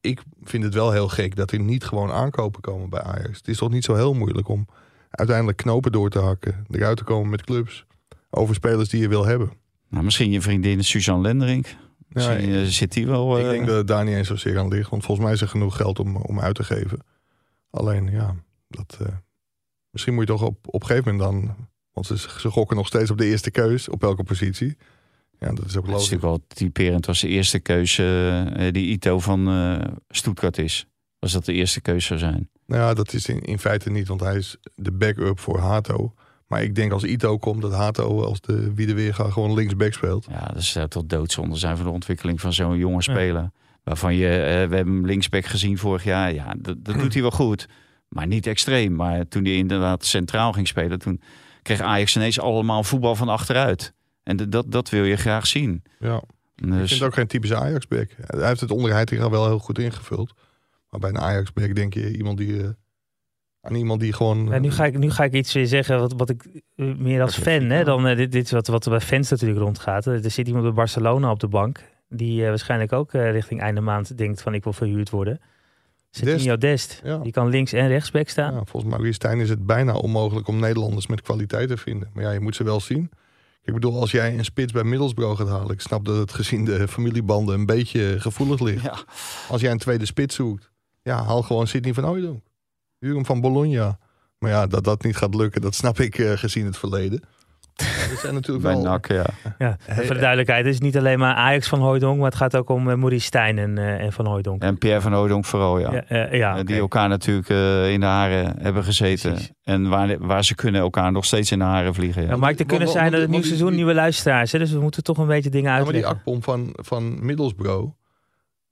ik vind het wel heel gek dat er niet gewoon aankopen komen bij Ajax. Het is toch niet zo heel moeilijk om uiteindelijk knopen door te hakken. Eruit te komen met clubs. Over spelers die je wil hebben. Nou, misschien je vriendin Suzanne Lenderink. Ja, Misschien eh, zit die wel... Ik eh, denk dat het daar niet eens zozeer aan ligt. Want volgens mij is er genoeg geld om, om uit te geven. Alleen, ja, dat, eh, misschien moet je toch op, op een gegeven moment dan... Want ze, ze gokken nog steeds op de eerste keus, op welke positie. Ja, dat is ook Het is logisch. natuurlijk wel typerend. was de eerste keuze eh, die Ito van eh Stuttgart is. Als dat de eerste keuze zou zijn. Nou ja, dat is in, in feite niet, want hij is de backup voor Hato. Maar ik denk als Ito komt, dat Hato als de wie de gewoon linksback speelt. Ja, dat zou tot doodzonde zijn voor de ontwikkeling van zo'n jonge speler. Waarvan je, eh, we hebben hem linksback gezien vorig jaar. Ja, dat, dat doet hij wel goed. Maar niet extreem. Maar toen hij inderdaad centraal ging spelen, toen kreeg Ajax ineens allemaal voetbal van achteruit. En de- dat, dat wil je graag zien. Ja. Ik vind Dus, het ook geen typische Ajax-back. Hij heeft het onder Heitinga wel heel goed ingevuld. Maar bij een Ajax-back denk je iemand die... eh, aan iemand die gewoon... Ja, nu, ga ik, nu ga ik iets weer zeggen wat, wat ik eh, meer als fan, hè, dan eh, dit, dit is wat, wat er bij fans natuurlijk rondgaat. Er zit iemand bij Barcelona op de bank, die eh, waarschijnlijk ook eh, richting einde maand denkt van ik wil verhuurd worden. Serginho Dest, Ja. die kan links en rechtsback staan. Ja, volgens Maurice Stijn is het bijna onmogelijk om Nederlanders met kwaliteit te vinden. Maar ja, je moet ze wel zien. Ik bedoel, als jij een spits bij Middlesbrough gaat halen... ik snap dat het gezien de familiebanden een beetje gevoelig ligt. ja, Als jij een tweede spits zoekt, ja, haal gewoon Sidney van Hooijdonk. Huur hem van Bologna. Maar ja, dat dat niet gaat lukken, dat snap ik eh, gezien het verleden. Er zijn natuurlijk bij wel... NAC, ja. Voor de duidelijkheid, het is niet alleen maar Ajax van Hooijdonk, maar het gaat ook om eh, Maurice Stijn en, eh, en van Hooijdonk. En Pierre van Oudonk vooral, ja. Ja, eh, ja, Eh. Die elkaar natuurlijk eh, in de haren hebben gezeten. Precies. En waar, waar ze kunnen elkaar nog steeds in de haren vliegen. Ja. Ja, maar het Want- kunnen zijn dat het nieuw seizoen nieuwe luisteraars. Hè, dus we moeten toch een beetje dingen Ja, maar die uitleggen. Akpom van, van Middlesbrough,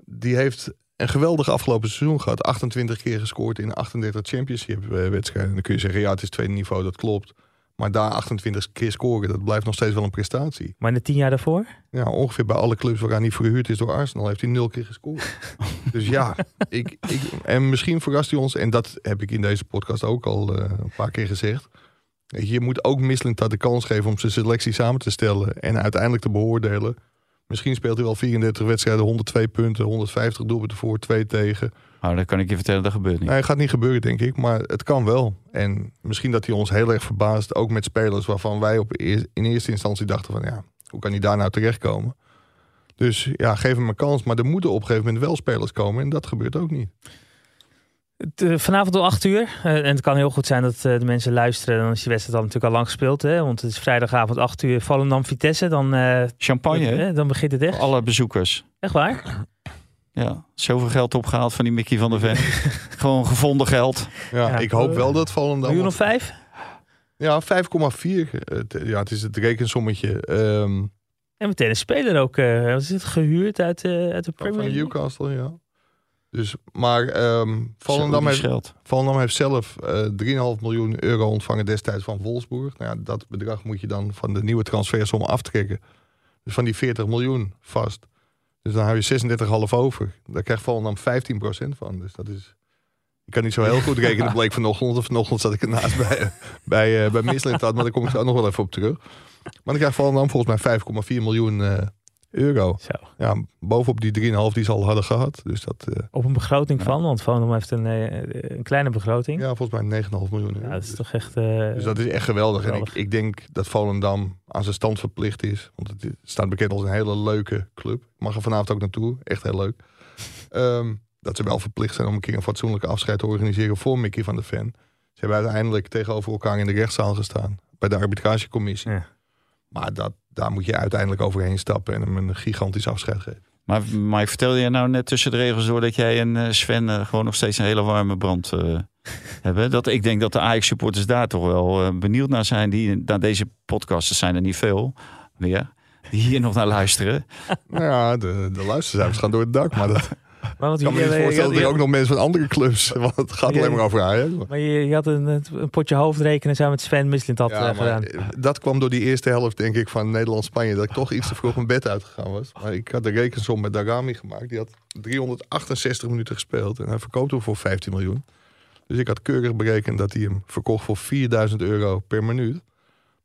die heeft een geweldig afgelopen seizoen gehad. 28 keer gescoord in 38 championship eh, wedstrijden. Dan kun je zeggen, ja, het is tweede niveau, dat klopt. Maar daar 28 keer scoren, dat blijft nog steeds wel een prestatie. Maar in de tien jaar daarvoor? Ja, ongeveer bij alle clubs waaraan hij verhuurd is door Arsenal, heeft hij nul keer gescoord. dus ja, ik, ik, en misschien verrast hij ons, en dat heb ik in deze podcast ook al eh, een paar keer gezegd. Je moet ook Mislintat de kans geven om zijn selectie samen te stellen en uiteindelijk te beoordelen. Misschien speelt hij wel 34 wedstrijden, 102 punten, 150 doelpunten voor, 2 tegen. Nou, dat kan ik je vertellen, dat gebeurt niet. Nee, gaat niet gebeuren, denk ik, maar het kan wel. En misschien dat hij ons heel erg verbaast, ook met spelers waarvan wij op eer- in eerste instantie dachten van ja, hoe kan hij daar nou terechtkomen? Dus ja, geef hem een kans, maar er moeten op een gegeven moment wel spelers komen en dat gebeurt ook niet. Het, eh, vanavond om 8 uur. Eh, en het kan heel goed zijn dat eh, de mensen luisteren. Dan is die wedstrijd dan natuurlijk al lang gespeeld. Hè? Want het is vrijdagavond 8 uur. Volendam Vitesse. Dan, eh, Champagne, hè? eh, dan begint het echt. Alle bezoekers. Echt waar? Ja, zoveel geld opgehaald van die Mickey van der Ven. Gewoon gevonden geld. Ja, Ja. ik hoop wel dat Volendam... Miljoen of vijf? Ja, 5,4. Het- Ja, het is het rekensommetje ehm, En meteen een speler ook. eh wat is het gehuurd uit, eh, uit de van Premier League? Newcastle, ja. Dus, maar ehm Volendam, heeft. Volendam heeft zelf eh 3,5 miljoen euro ontvangen destijds van Wolfsburg. Nou ja, dat bedrag moet je dan van de nieuwe transfersom aftrekken. Dus van die 40 miljoen vast. Dus dan hou je 36,5 over. Daar krijgt Volendam 15% van. Dus dat is... Ik kan niet zo heel goed rekenen, bleek vanochtend. Of vanochtend zat ik ernaast bij, bij, uh, bij Mislintat. Maar daar kom ik zo nog wel even op terug. Maar dan krijgt Volendam volgens mij 5,4 miljoen eh, euro. Zo. Ja, bovenop die 3,5 die ze al hadden gehad. Dus dat... eh, Op een begroting Ja. van. Want Volendam heeft een, eh, een kleine begroting. Ja, Ja, volgens mij 9,5 miljoen euro. dat is Dus- toch echt... eh, dus dat is echt geweldig. En ik, ik denk dat Volendam aan zijn stand verplicht is. Want het staat bekend als een hele leuke club. Ik mag er vanavond ook naartoe. Echt heel leuk. Ehm, dat ze wel verplicht zijn om een keer een fatsoenlijke afscheid te organiseren voor Mickey van der Ven. Ze hebben uiteindelijk tegenover elkaar in de rechtszaal gestaan. Bij de arbitragecommissie. Ja. Maar dat, daar moet je uiteindelijk overheen stappen en hem een gigantisch afscheid geven. Maar, maar ik vertelde je nou net tussen de regels door dat jij en eh, Sven eh, gewoon nog steeds een hele warme brand eh, hebben. Dat, ik denk dat de Ajax supporters daar toch wel benieuwd naar zijn. Die, naar deze podcasts zijn er niet veel meer. Die hier nog naar luisteren. nou ja, de, de luistercijfers gaan door het dak. Maar dat maar wat Ik kan me niet voorstellen dat er ook nog mensen van andere clubs. Want het gaat alleen maar over Ajax. Maar je, je had een, een potje hoofdrekenen samen met Sven Mislint had Ja, eh, gedaan. dat kwam door die eerste helft, denk ik, van Nederland-Spanje. Dat ik toch iets te vroeg mijn bed uitgegaan was. Maar ik had de rekensom met Darami gemaakt. Die had 368 minuten gespeeld. En hij verkoopt hem voor 15 miljoen. Dus ik had keurig berekend dat hij hem verkocht voor 4000 euro per minuut.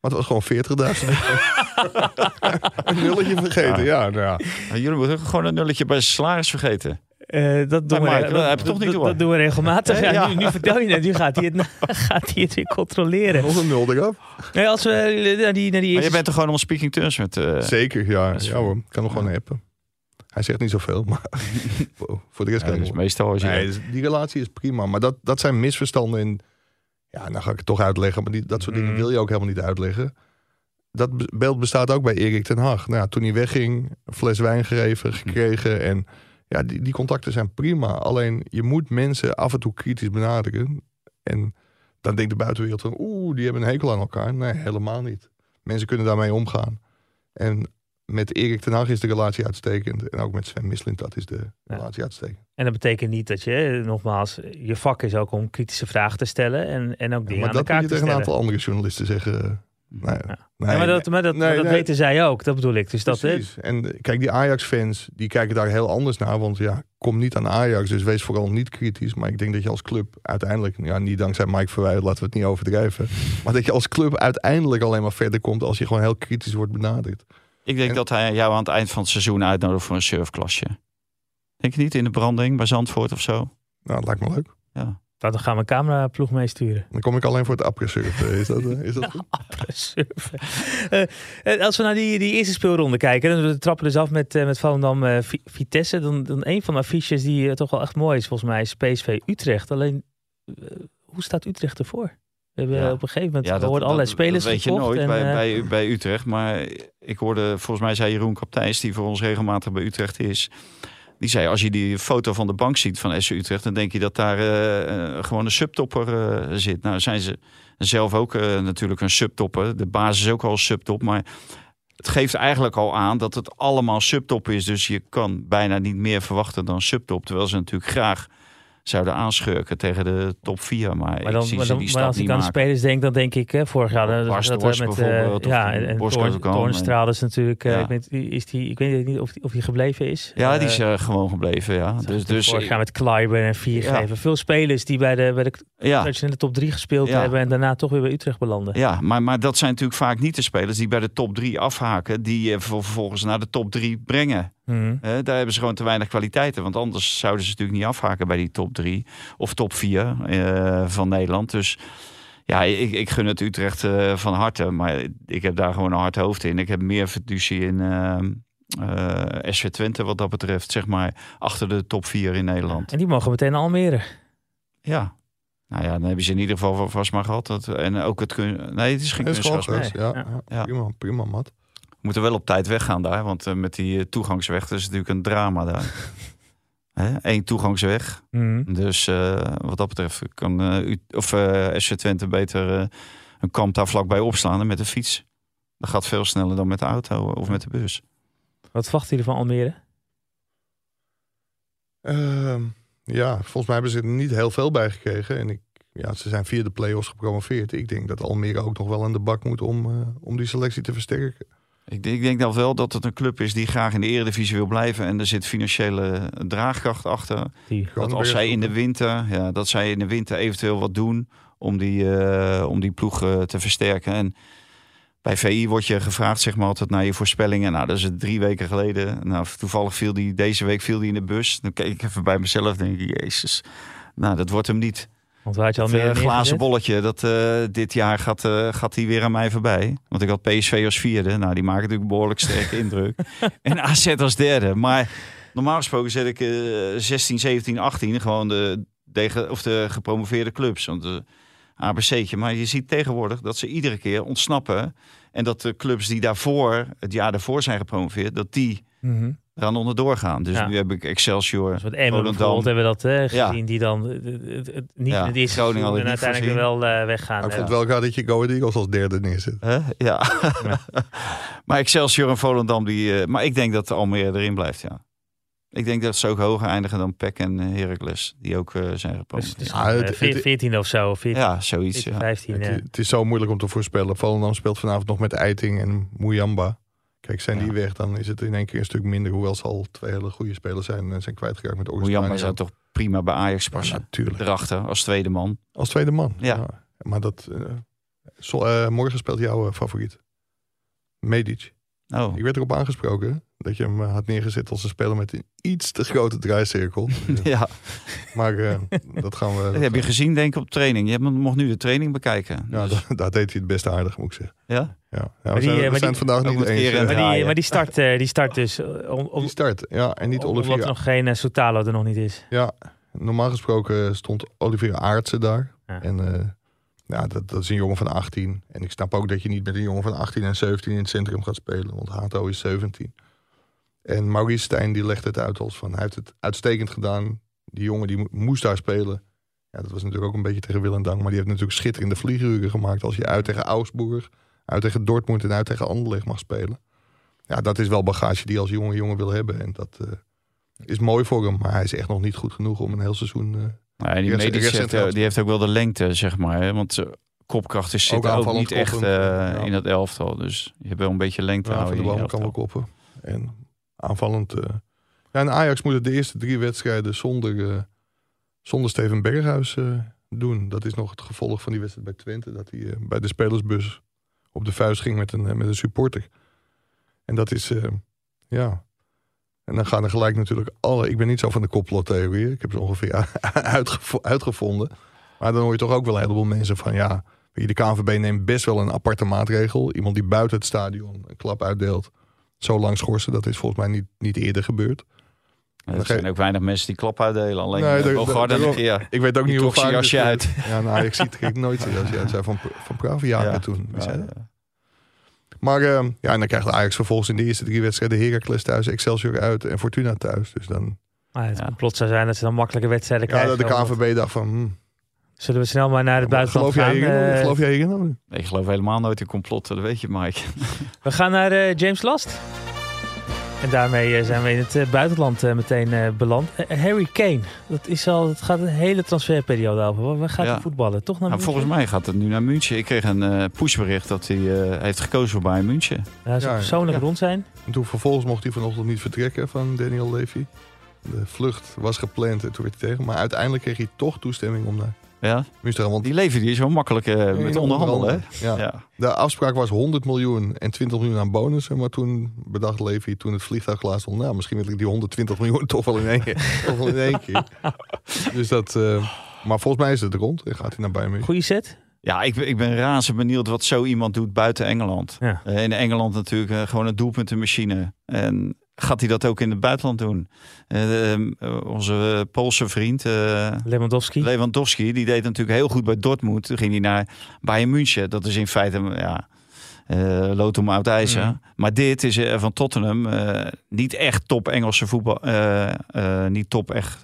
Maar het was gewoon 40.000. een nulletje vergeten, ja. nou ja. Maar jullie moeten gewoon een nulletje bij salaris vergeten. Eh, dat doen Maar we, dat heb je toch niet dat- door? Dat doen we regelmatig. Ja, Ja. Nu, nu vertel je het. Nu gaat hij het, gaat hij het weer controleren. Nog een. Nee, als we naar die, naar die Maar je bent er gewoon om speaking terms met... eh, Zeker, ja. ja hoor, ik kan hem gewoon appen. Hij zegt niet zoveel, maar voor- voor de rest ja, kan dus hij meestal als je... Nee, dus die relatie is prima. Maar dat, dat zijn misverstanden. En ja, nou ga ik het toch uitleggen. Maar die, dat soort dingen Mhm. wil je ook helemaal niet uitleggen. dat be- beeld bestaat ook bij Erik ten Hag. Nou, ja, toen hij wegging, een fles wijn gegeven, gekregen. En ja, die, die contacten zijn prima. Alleen je moet mensen af en toe kritisch benaderen. En dan denkt de buitenwereld van, oeh, die hebben een hekel aan elkaar. Nee, helemaal niet. Mensen kunnen daarmee omgaan. En met Erik ten Hag is de relatie uitstekend. En ook met Sven Mislintat is de Ja. relatie uitstekend. En dat betekent niet dat je, nogmaals, je vak is ook om kritische vragen te stellen en, en ook Ja, dingen maar aan dat elkaar moet je te tegen een stellen. aantal andere journalisten zeggen. Nee, Ja. nee, Ja, maar dat, maar dat, nee, maar dat nee. weten zij ook, dat bedoel ik. Dus dat, Precies. En kijk, die Ajax-fans, die kijken daar heel anders naar. Want ja, kom niet aan Ajax, dus wees vooral niet kritisch. Maar ik denk dat je als club uiteindelijk, ja, niet dankzij Mike Verwij, laten we het niet overdrijven. maar dat je als club uiteindelijk alleen maar verder komt als je gewoon heel kritisch wordt benaderd. Ik denk En- dat hij jou aan het eind van het seizoen uitnodigt voor een surfklasje. Denk je niet in de branding bij Zandvoort of zo? Nou, dat lijkt me leuk. Ja. Dan gaan we een cameraploeg meesturen. Dan kom ik alleen voor het après-surfen. Is dat, eh, is dat goed? Eh, eh, als we naar die, die eerste speelronde kijken, dan we trappen dus af met, eh, met Volendam eh, Vi- Vitesse. Dan, dan een van de affiches die toch wel echt mooi is, volgens mij, is PSV Utrecht. Alleen, hoe staat Utrecht ervoor? We hebben Ja. op een gegeven moment Ja, gehoord allerlei spelers dat weet je nooit en, bij, bij, bij Utrecht. Maar ik hoorde, volgens mij zei Jeroen Kapteijs, die voor ons regelmatig bij Utrecht is. Die zei, als je die foto van de bank ziet van SC Utrecht... dan denk je dat daar eh, eh, gewoon een subtopper eh, zit. Nou zijn ze zelf ook natuurlijk een subtopper. De basis is ook al subtop. Maar het geeft eigenlijk al aan dat het allemaal subtop is. Dus je kan bijna niet meer verwachten dan subtop. Terwijl ze natuurlijk graag zouden aanschurken tegen de top 4. Maar, Maar, dan, ik zie maar, dan, die maar als ik aan de spelers denk, dan denk ik hè, vorig jaar dat, met bijvoorbeeld, eh, ja en, Toornstraal is natuurlijk. eh, ik, weet, is die, ik weet niet of die, of die gebleven is. Ja, die is eh, gewoon gebleven, ja. Dus, dus vorig jaar met Kleiber en Viergever. Veel spelers die bij de, bij de ja, traditionele top 3 gespeeld Ja. hebben en daarna toch weer bij Utrecht belanden. ja maar, maar dat zijn natuurlijk vaak niet de spelers die bij de top 3 afhaken, die vervolgens naar de top 3 brengen. Mhm. Daar hebben ze gewoon te weinig kwaliteiten, want anders zouden ze natuurlijk niet afhaken bij die top 3 of top 4 eh, van Nederland. Dus ja, ik, ik gun het Utrecht eh, van harte, maar ik heb daar gewoon een hard hoofd in. Ik heb meer fiducie in eh, eh, SC Twente wat dat betreft, zeg maar, achter de top 4 in Nederland. En die mogen meteen naar Almere. Ja. Nou ja, dan hebben ze in ieder geval vast maar gehad. Dat, en ook het kun... Nee, het is geen Het is gewoon kunstgras. Nee. ja, Ja. ja. Ja. Prima, prima, Mat. We moeten wel op tijd weggaan daar. Want eh, met die eh, toegangsweg, dat is natuurlijk een drama daar. Hè? Eén toegangsweg. Mhm. Dus eh, wat dat betreft kan eh, U- of, eh SC Twente beter eh, een kamp daar vlakbij opslaan en met de fiets. Dat gaat veel sneller dan met de auto of met de bus. Wat verwachten jullie van Almere? Ehm, ja, volgens mij hebben ze er niet heel veel bij gekregen. En ik, ja, ze zijn via de play-offs gepromoveerd. Ik denk dat Almere ook nog wel aan de bak moet om, eh, om die selectie te versterken. Ik, denk- ik denk dan wel dat het een club is die graag in de eredivisie wil blijven. En er zit financiële draagkracht achter. Die, Dat als zij in de winter, ja, dat zij in de winter eventueel wat doen om die, eh, om die ploeg eh, te versterken. En bij VI word je gevraagd, zeg maar, altijd naar je voorspellingen. Nou, dat is het drie weken geleden. Nou, toevallig viel die deze week viel die in de bus. Dan keek ik even bij mezelf, denk ik, jezus. Nou, dat wordt hem niet. Want had je Het Almere eh, glazen bolletje, dat, eh, dit jaar gaat, eh, gaat die weer aan mij voorbij. Want ik had PSV als vierde. Nou, die maken natuurlijk een behoorlijk sterke indruk. En AZ als derde. Maar normaal gesproken zet ik eh 16, 17, 18 gewoon de, of de gepromoveerde clubs. Want de ABC'tje. Maar je ziet tegenwoordig dat ze iedere keer ontsnappen. En dat de clubs die daarvoor, het jaar daarvoor zijn gepromoveerd, dat die Mhm. Eraan onderdoor gaan. Dus Ja. nu heb ik Excelsior, Dus met Emmen Volendam. bijvoorbeeld hebben we dat Ja. gezien. Die dan niet Ja, in het eerste Groningen en uiteindelijk wel eh, weggaan. Ik het wel gaaf dat je Go Ahead Eagles als derde neerzet. Hè? Ja. maar Excelsior en Volendam, die, eh, maar ik denk dat Almere erin blijft, ja. Ik denk dat ze ook hoger eindigen dan PEC en eh, Heracles, die ook eh, zijn Dus het gepromoveerd. het- veer- het- 14 of zo. 14, Ja, zoiets. 14, Ja. 15. Het, het is zo moeilijk om te voorspellen. Volendam speelt vanavond nog met Eiting en Muyamba. Kijk, zijn Ja. die weg, dan is het in één keer een stuk minder. Hoewel ze al twee hele goede spelers zijn en zijn kwijtgeraakt met Mujamba Oranje. zou toch prima bij Ajax passen. natuurlijk. Erachter, als tweede man. Als tweede man. Ja. Maar dat, eh, eh, morgen speelt jouw eh, favoriet. Medic. Oh, Ik werd erop aangesproken dat je hem eh, had neergezet als een speler met een iets te grote draaicirkel. ja. maar eh, dat gaan we... Dat heb je gezien, denk ik, op training. Je hebt- mocht nu de training bekijken. Ja, Dus- daar, deed hij het best aardig, moet ik zeggen. ja? Ja, ja die, we zijn, eh, we maar zijn die- het vandaag niet met eens. keren maar, maar die start, eh, die start dus. Om, om, Die start, ja. En niet omdat Olivier er nog geen uh, Soutalo er nog niet is. Ja, normaal gesproken stond Olivier Aartsen daar. Ja. En eh, ja, dat, dat is een jongen van 18. En ik snap ook dat je niet met een jongen van 18 en 17 in het centrum gaat spelen. Want Hato is 17. En Maurice Stijn die legt het uit als van... Hij heeft het uitstekend gedaan. Die jongen die moest daar spelen. Ja, dat was natuurlijk ook een beetje tegen wil en dank. Maar die heeft natuurlijk schitterende vlieguren gemaakt. Als je uit tegen Augsburg, uit tegen Dortmund en uit tegen Anderlecht mag spelen. Ja, dat is wel bagage die als jonge jongen wil hebben. En dat uh, is mooi voor hem. Maar hij is echt nog niet goed genoeg om een heel seizoen... Uh, nou, die medisch heeft, die heeft ook wel de lengte, zeg maar. Hè? Want kopkrachten zitten ook, ook niet echt ja. in dat elftal. Dus je hebt wel een beetje lengte. Ja, van de boom kan wel koppen. En aanvallend... Uh, ja, en Ajax moet de eerste drie wedstrijden zonder, zonder Steven Berghuis doen. Dat is nog het gevolg van die wedstrijd bij Twente. Dat hij bij de spelersbus op de vuist ging met een, met een supporter. En dat is, ja, en dan gaan er gelijk natuurlijk alle... Ik ben niet zo van de complottheorie. Ik heb ze ongeveer uitgevonden. Maar dan hoor je toch ook wel een heleboel mensen van... ja, de KNVB neemt best wel een aparte maatregel. Iemand die buiten het stadion een klap uitdeelt. Zo lang schorsen, dat is volgens mij niet, niet eerder gebeurd. er zijn ook weinig mensen die klap uitdelen. Alleen nee, de, de, de, een keer. Ik weet ook niet hoe vaak... jasje uit. Ja, nou, ik zie het nooit zie jasje uit. Zij van, van Pravia ja, toen. Wie zei dat? Maar uh, ja, en dan krijgt Ajax vervolgens in de eerste drie wedstrijden Heracles thuis, Excelsior uit en Fortuna thuis. Dus dan... Het ja. plots zou zijn dat ze dan makkelijke wedstrijden krijgen. Ja, dat de KNVB dacht van... Hmm. Zullen we snel maar naar het buitenland geloof gaan? Jij, uh, geloof jij hierin? Nee, ik geloof helemaal nooit in complotten, dat weet je Mike. we gaan naar uh, James Last. En daarmee zijn we in het buitenland meteen beland. Harry Kane, dat, is al, dat gaat een hele transferperiode over. Waar gaat hij voetballen? Toch naar nou, Volgens mij gaat het nu naar München. Ik kreeg een pushbericht dat hij heeft gekozen voor Bayern München. Ja, dat zou ja, persoonlijk rond zijn. En toen vervolgens mocht hij vanochtend niet vertrekken van Daniel Levy. De vlucht was gepland en toen werd hij tegen. Maar uiteindelijk kreeg hij toch toestemming om naar ja. Want die leven die is zo makkelijk uh, met onderhandelen. Ja. ja. De afspraak was 100 miljoen en 20 miljoen aan bonussen. Maar toen bedacht Levi, toen het vliegtuig klaar stond... nou, misschien wil ik die 120 miljoen toch wel in één, toch wel in één keer. Dus dat... Uh, maar volgens mij is het rond en gaat hij naar Bayern Goeie set? Ja, ik, ik ben razend benieuwd wat zo iemand doet buiten Engeland. Ja. Uh, in Engeland natuurlijk uh, gewoon een doelpuntenmachine. En gaat hij dat ook in het buitenland doen? Uh, uh, onze Poolse vriend uh, Lewandowski. Lewandowski, die deed natuurlijk heel goed bij Dortmund. Toen ging hij naar Bayern München. Dat is in feite ja, uh, lood oud ijzer. Mm. Maar dit is van Tottenham niet echt top Engelse voetbal. niet top echt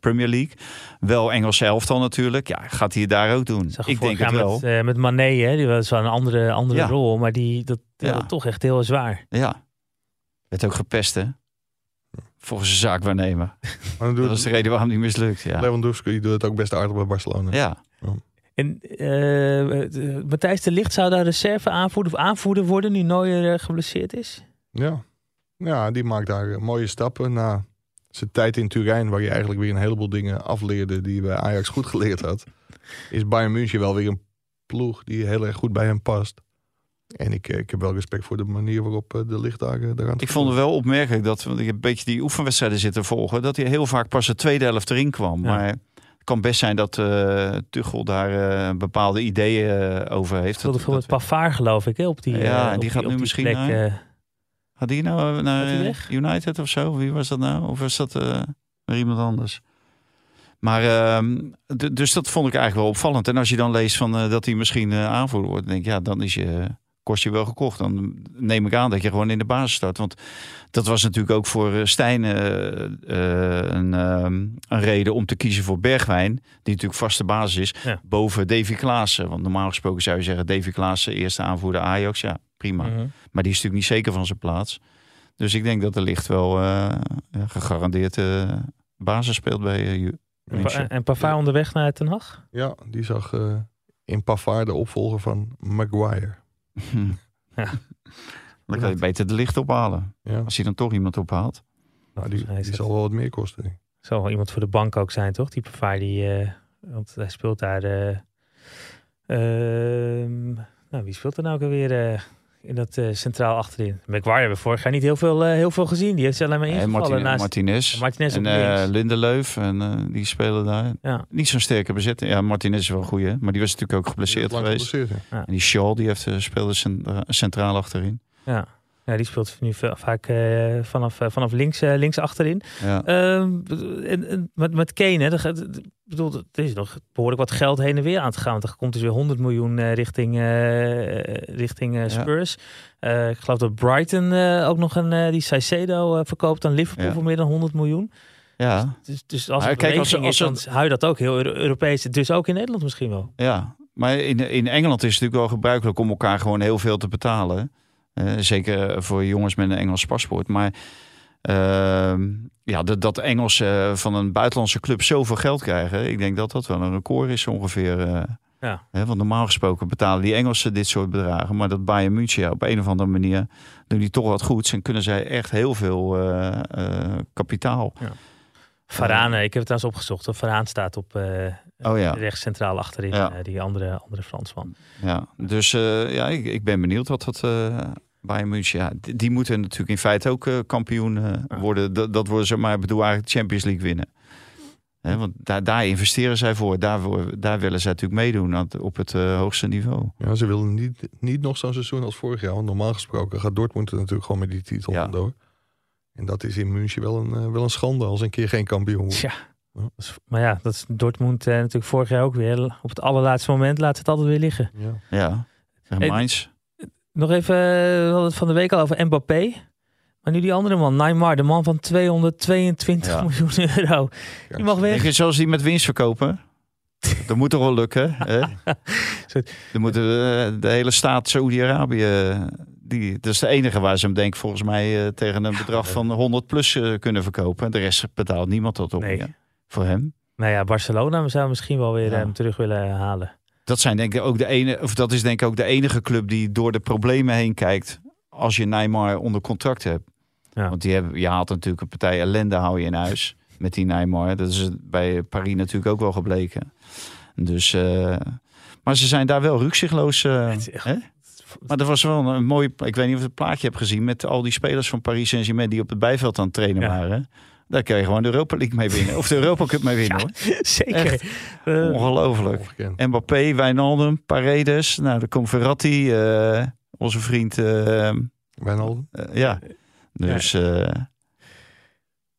Premier League. Wel Engelse elftal natuurlijk. Ja, gaat hij daar ook doen? Ik denk het wel. Met, met Mané, hè? die was wel een andere, andere ja. rol. Maar die dat, ja. toch echt heel zwaar. Ja. Werd ook gepest, hè? Volgens de zaakwaarnemer. Maar dat was de reden waarom hij mislukt. Ja. Lewandowski doet het ook best aardig bij Barcelona. Ja. En uh, Matthijs de Licht zou daar reserve aanvoerder of aanvoerder worden nu Neuer uh, geblesseerd is? Ja. ja, die maakt daar mooie stappen na zijn tijd in Turijn, waar je eigenlijk weer een heleboel dingen afleerde die bij Ajax goed geleerd had. Is Bayern München wel weer een ploeg die heel erg goed bij hem past. En ik, eh, ik heb wel respect voor de manier waarop eh, de lichtdagen eraan Ik vond het wel opmerkelijk dat, want ik heb een beetje die oefenwedstrijden zitten volgen, dat hij heel vaak pas de tweede helft erin kwam. Maar het kan best zijn dat uh, Tuchel daar bepaalde ideeën over heeft. Dat veel met Pavard geloof ik, hè, op die Ja, en die gaat nu misschien plek, naar... Had die nou naar United of zo? Wie was dat nou? Of was dat naar iemand anders? Maar uh, dus dat vond ik eigenlijk wel opvallend. En als je dan leest van dat hij misschien aanvoerder wordt, denk ik, ja, dan is je kost je wel gekocht. Dan neem ik aan dat je gewoon in de basis start. Want dat was natuurlijk ook voor eh, Stijn uh, een, ehm, een, reden om te kiezen voor Bergwijn. Die natuurlijk vaste basis is. Boven Davy Klaassen. Want normaal gesproken zou je zeggen Davy Klaassen eerste aanvoerder Ajax. Ja, prima. Mhm. Maar die is natuurlijk niet zeker van zijn plaats. Dus ik denk dat er ligt wel ja, gegarandeerd basis speelt bij uh, En, en Pavard onderweg naar Den Haag? Ja, die zag in Pavard de opvolger van Maguire. Ja. Dan kan je beter de licht ophalen. Ja. Als je dan toch iemand ophaalt. Nou, die, die zal wel wat meer kosten. Zal wel iemand voor de bank ook zijn, toch? Die Pavard, die, uh, want hij speelt daar. Uh, uh, nou, wie speelt er nou ook alweer? In dat uh, centraal achterin. McGuire hebben we vorig jaar niet heel veel, uh, heel veel gezien. Die heeft ze alleen maar ingevallen. Martin, naast Martinez. En, Martinez en uh, Lindeleuf. En die spelen daar. Ja. Niet zo'n sterke bezetting. Ja, Martinez is wel goed, hè? Maar die was natuurlijk ook geblesseerd geweest. ja. En die Shaw, die heeft, speelde centraal achterin. Ja. Ja, die speelt nu va- vaak eh, vanaf, eh, vanaf links, eh, links achterin. Ja. Ehm, en, en met, met Kane, hè, ik bedoel, er is nog behoorlijk wat geld heen en weer aan te gaan. Want er komt dus weer 100 miljoen richting, richting Spurs. Ik geloof dat Brighton ook nog een, die Caicedo eh, verkoopt aan Liverpool Ja. voor meer dan 100 miljoen. ja. Dus, dus als Maar het kijk, kijk, als- is, als dan het- hou je dat ook heel Euro- Europees. Dus ook in Nederland misschien wel. Ja, maar in, in Engeland is het natuurlijk wel gebruikelijk om elkaar gewoon heel veel te betalen. Eh, zeker voor jongens met een Engels paspoort. Maar ehm, ja, dat, dat Engelsen van een buitenlandse club zoveel geld krijgen. Ik denk dat dat wel een record is ongeveer. eh. Ja. Hè, want normaal gesproken betalen die Engelsen dit soort bedragen. Maar dat Bayern München ja, op een of andere manier doen die toch wat goeds. En kunnen zij echt heel veel eh, eh, kapitaal. Varane, ik heb het trouwens opgezocht. Varane staat op eh Oh ja. rechts centraal achterin. Ja. eh, die andere, andere Fransman. Ja, dus eh, ja, ik, ik ben benieuwd wat dat eh Bayern München... Ja, die, die moeten natuurlijk in feite ook eh, kampioen eh, Ja. worden. Dat, dat worden ze maar, ik bedoel eigenlijk de Champions League winnen. Hè, want daar, daar investeren zij voor. Daar, willen zij natuurlijk meedoen op het eh, hoogste niveau. Ja, ze willen niet, niet nog zo'n seizoen als vorig jaar. Want normaal gesproken gaat Dortmund er natuurlijk gewoon met die titel Ja. vandoor. En dat is in München wel een, wel een schande als een keer geen kampioen wordt. Ja. Maar ja, dat is Dortmund eh, natuurlijk vorig jaar ook weer. Op het allerlaatste moment laat het altijd weer liggen. Ja. Ja, en Hey, Mainz. Nog even, eh, we hadden het van de week al over Mbappé. Maar nu die andere man, Neymar, de man van 222 Ja. miljoen euro. Die mag Denk weg. je zoals die met winst verkopen? Dat moet toch wel lukken? Hè? Dan moeten we de hele staat Saoedi-Arabië... Die, dat is de enige waar ze hem denk volgens mij eh, tegen een bedrag van 100 plus eh, kunnen verkopen. De rest betaalt niemand dat op Nee. voor hem. Nou ja, Barcelona zou misschien wel weer Ja. hem terug willen halen. Dat, zijn denk ik ook de ene, of dat is denk ik ook de enige club die door de problemen heen kijkt als je Neymar onder contract hebt. Ja. Want die hebben, je haalt natuurlijk een partij ellende hou je in huis met die Neymar. Dat is bij Paris natuurlijk ook wel gebleken. Dus, eh, maar ze zijn daar wel rukzichtloos. echt- hè? Maar er was wel een mooi, ik weet niet of je het plaatje hebt gezien met al die spelers van Paris Saint-Germain die op het bijveld aan het trainen Ja. waren. Daar kun je gewoon de Europa League mee winnen. Of de Europa Cup mee winnen hoor. Zeker. Eh, Ongelooflijk. Mbappé, Wijnaldum, Paredes. Nou, dan komt Verratti, eh, onze vriend. eh, Wijnaldum. ja, dus eh,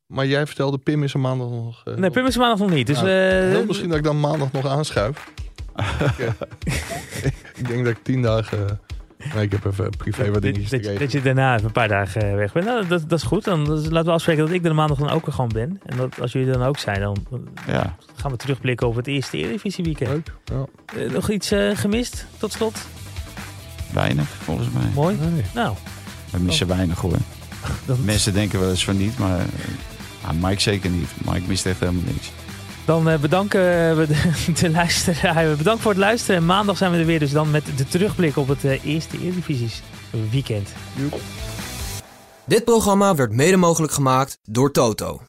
Maar jij vertelde Pim is er maandag nog. eh, nee, Pim is er maandag nog niet. Dus Nou, eh, heel misschien dat ik dan maandag nog aanschuif. ik, ik denk dat ik tien dagen. Nee, ik heb even privé wat dat, dingetjes te dat, dat je daarna even een paar dagen eh, weg bent. Nou, dat, dat is goed. Dan laten we afspreken dat ik er maandag dan ook gewoon ben. En dat als jullie er dan ook zijn, dan ja. gaan we terugblikken op het eerste Eredivisie weekend. Leuk. Ja. Eh, nog iets eh, gemist tot slot? weinig volgens mij. Mooi. Nee. Nou, We missen weinig hoor. Mensen denken wel eens van niet, maar ah, Mike zeker niet. Mike mist echt helemaal niks. Dan eh, bedanken we de, luisteraar. Bedankt voor het luisteren. En maandag zijn we er weer. Dus dan met de terugblik op het eh, eerste Eredivisie weekend. Dit programma werd mede mogelijk gemaakt door Toto.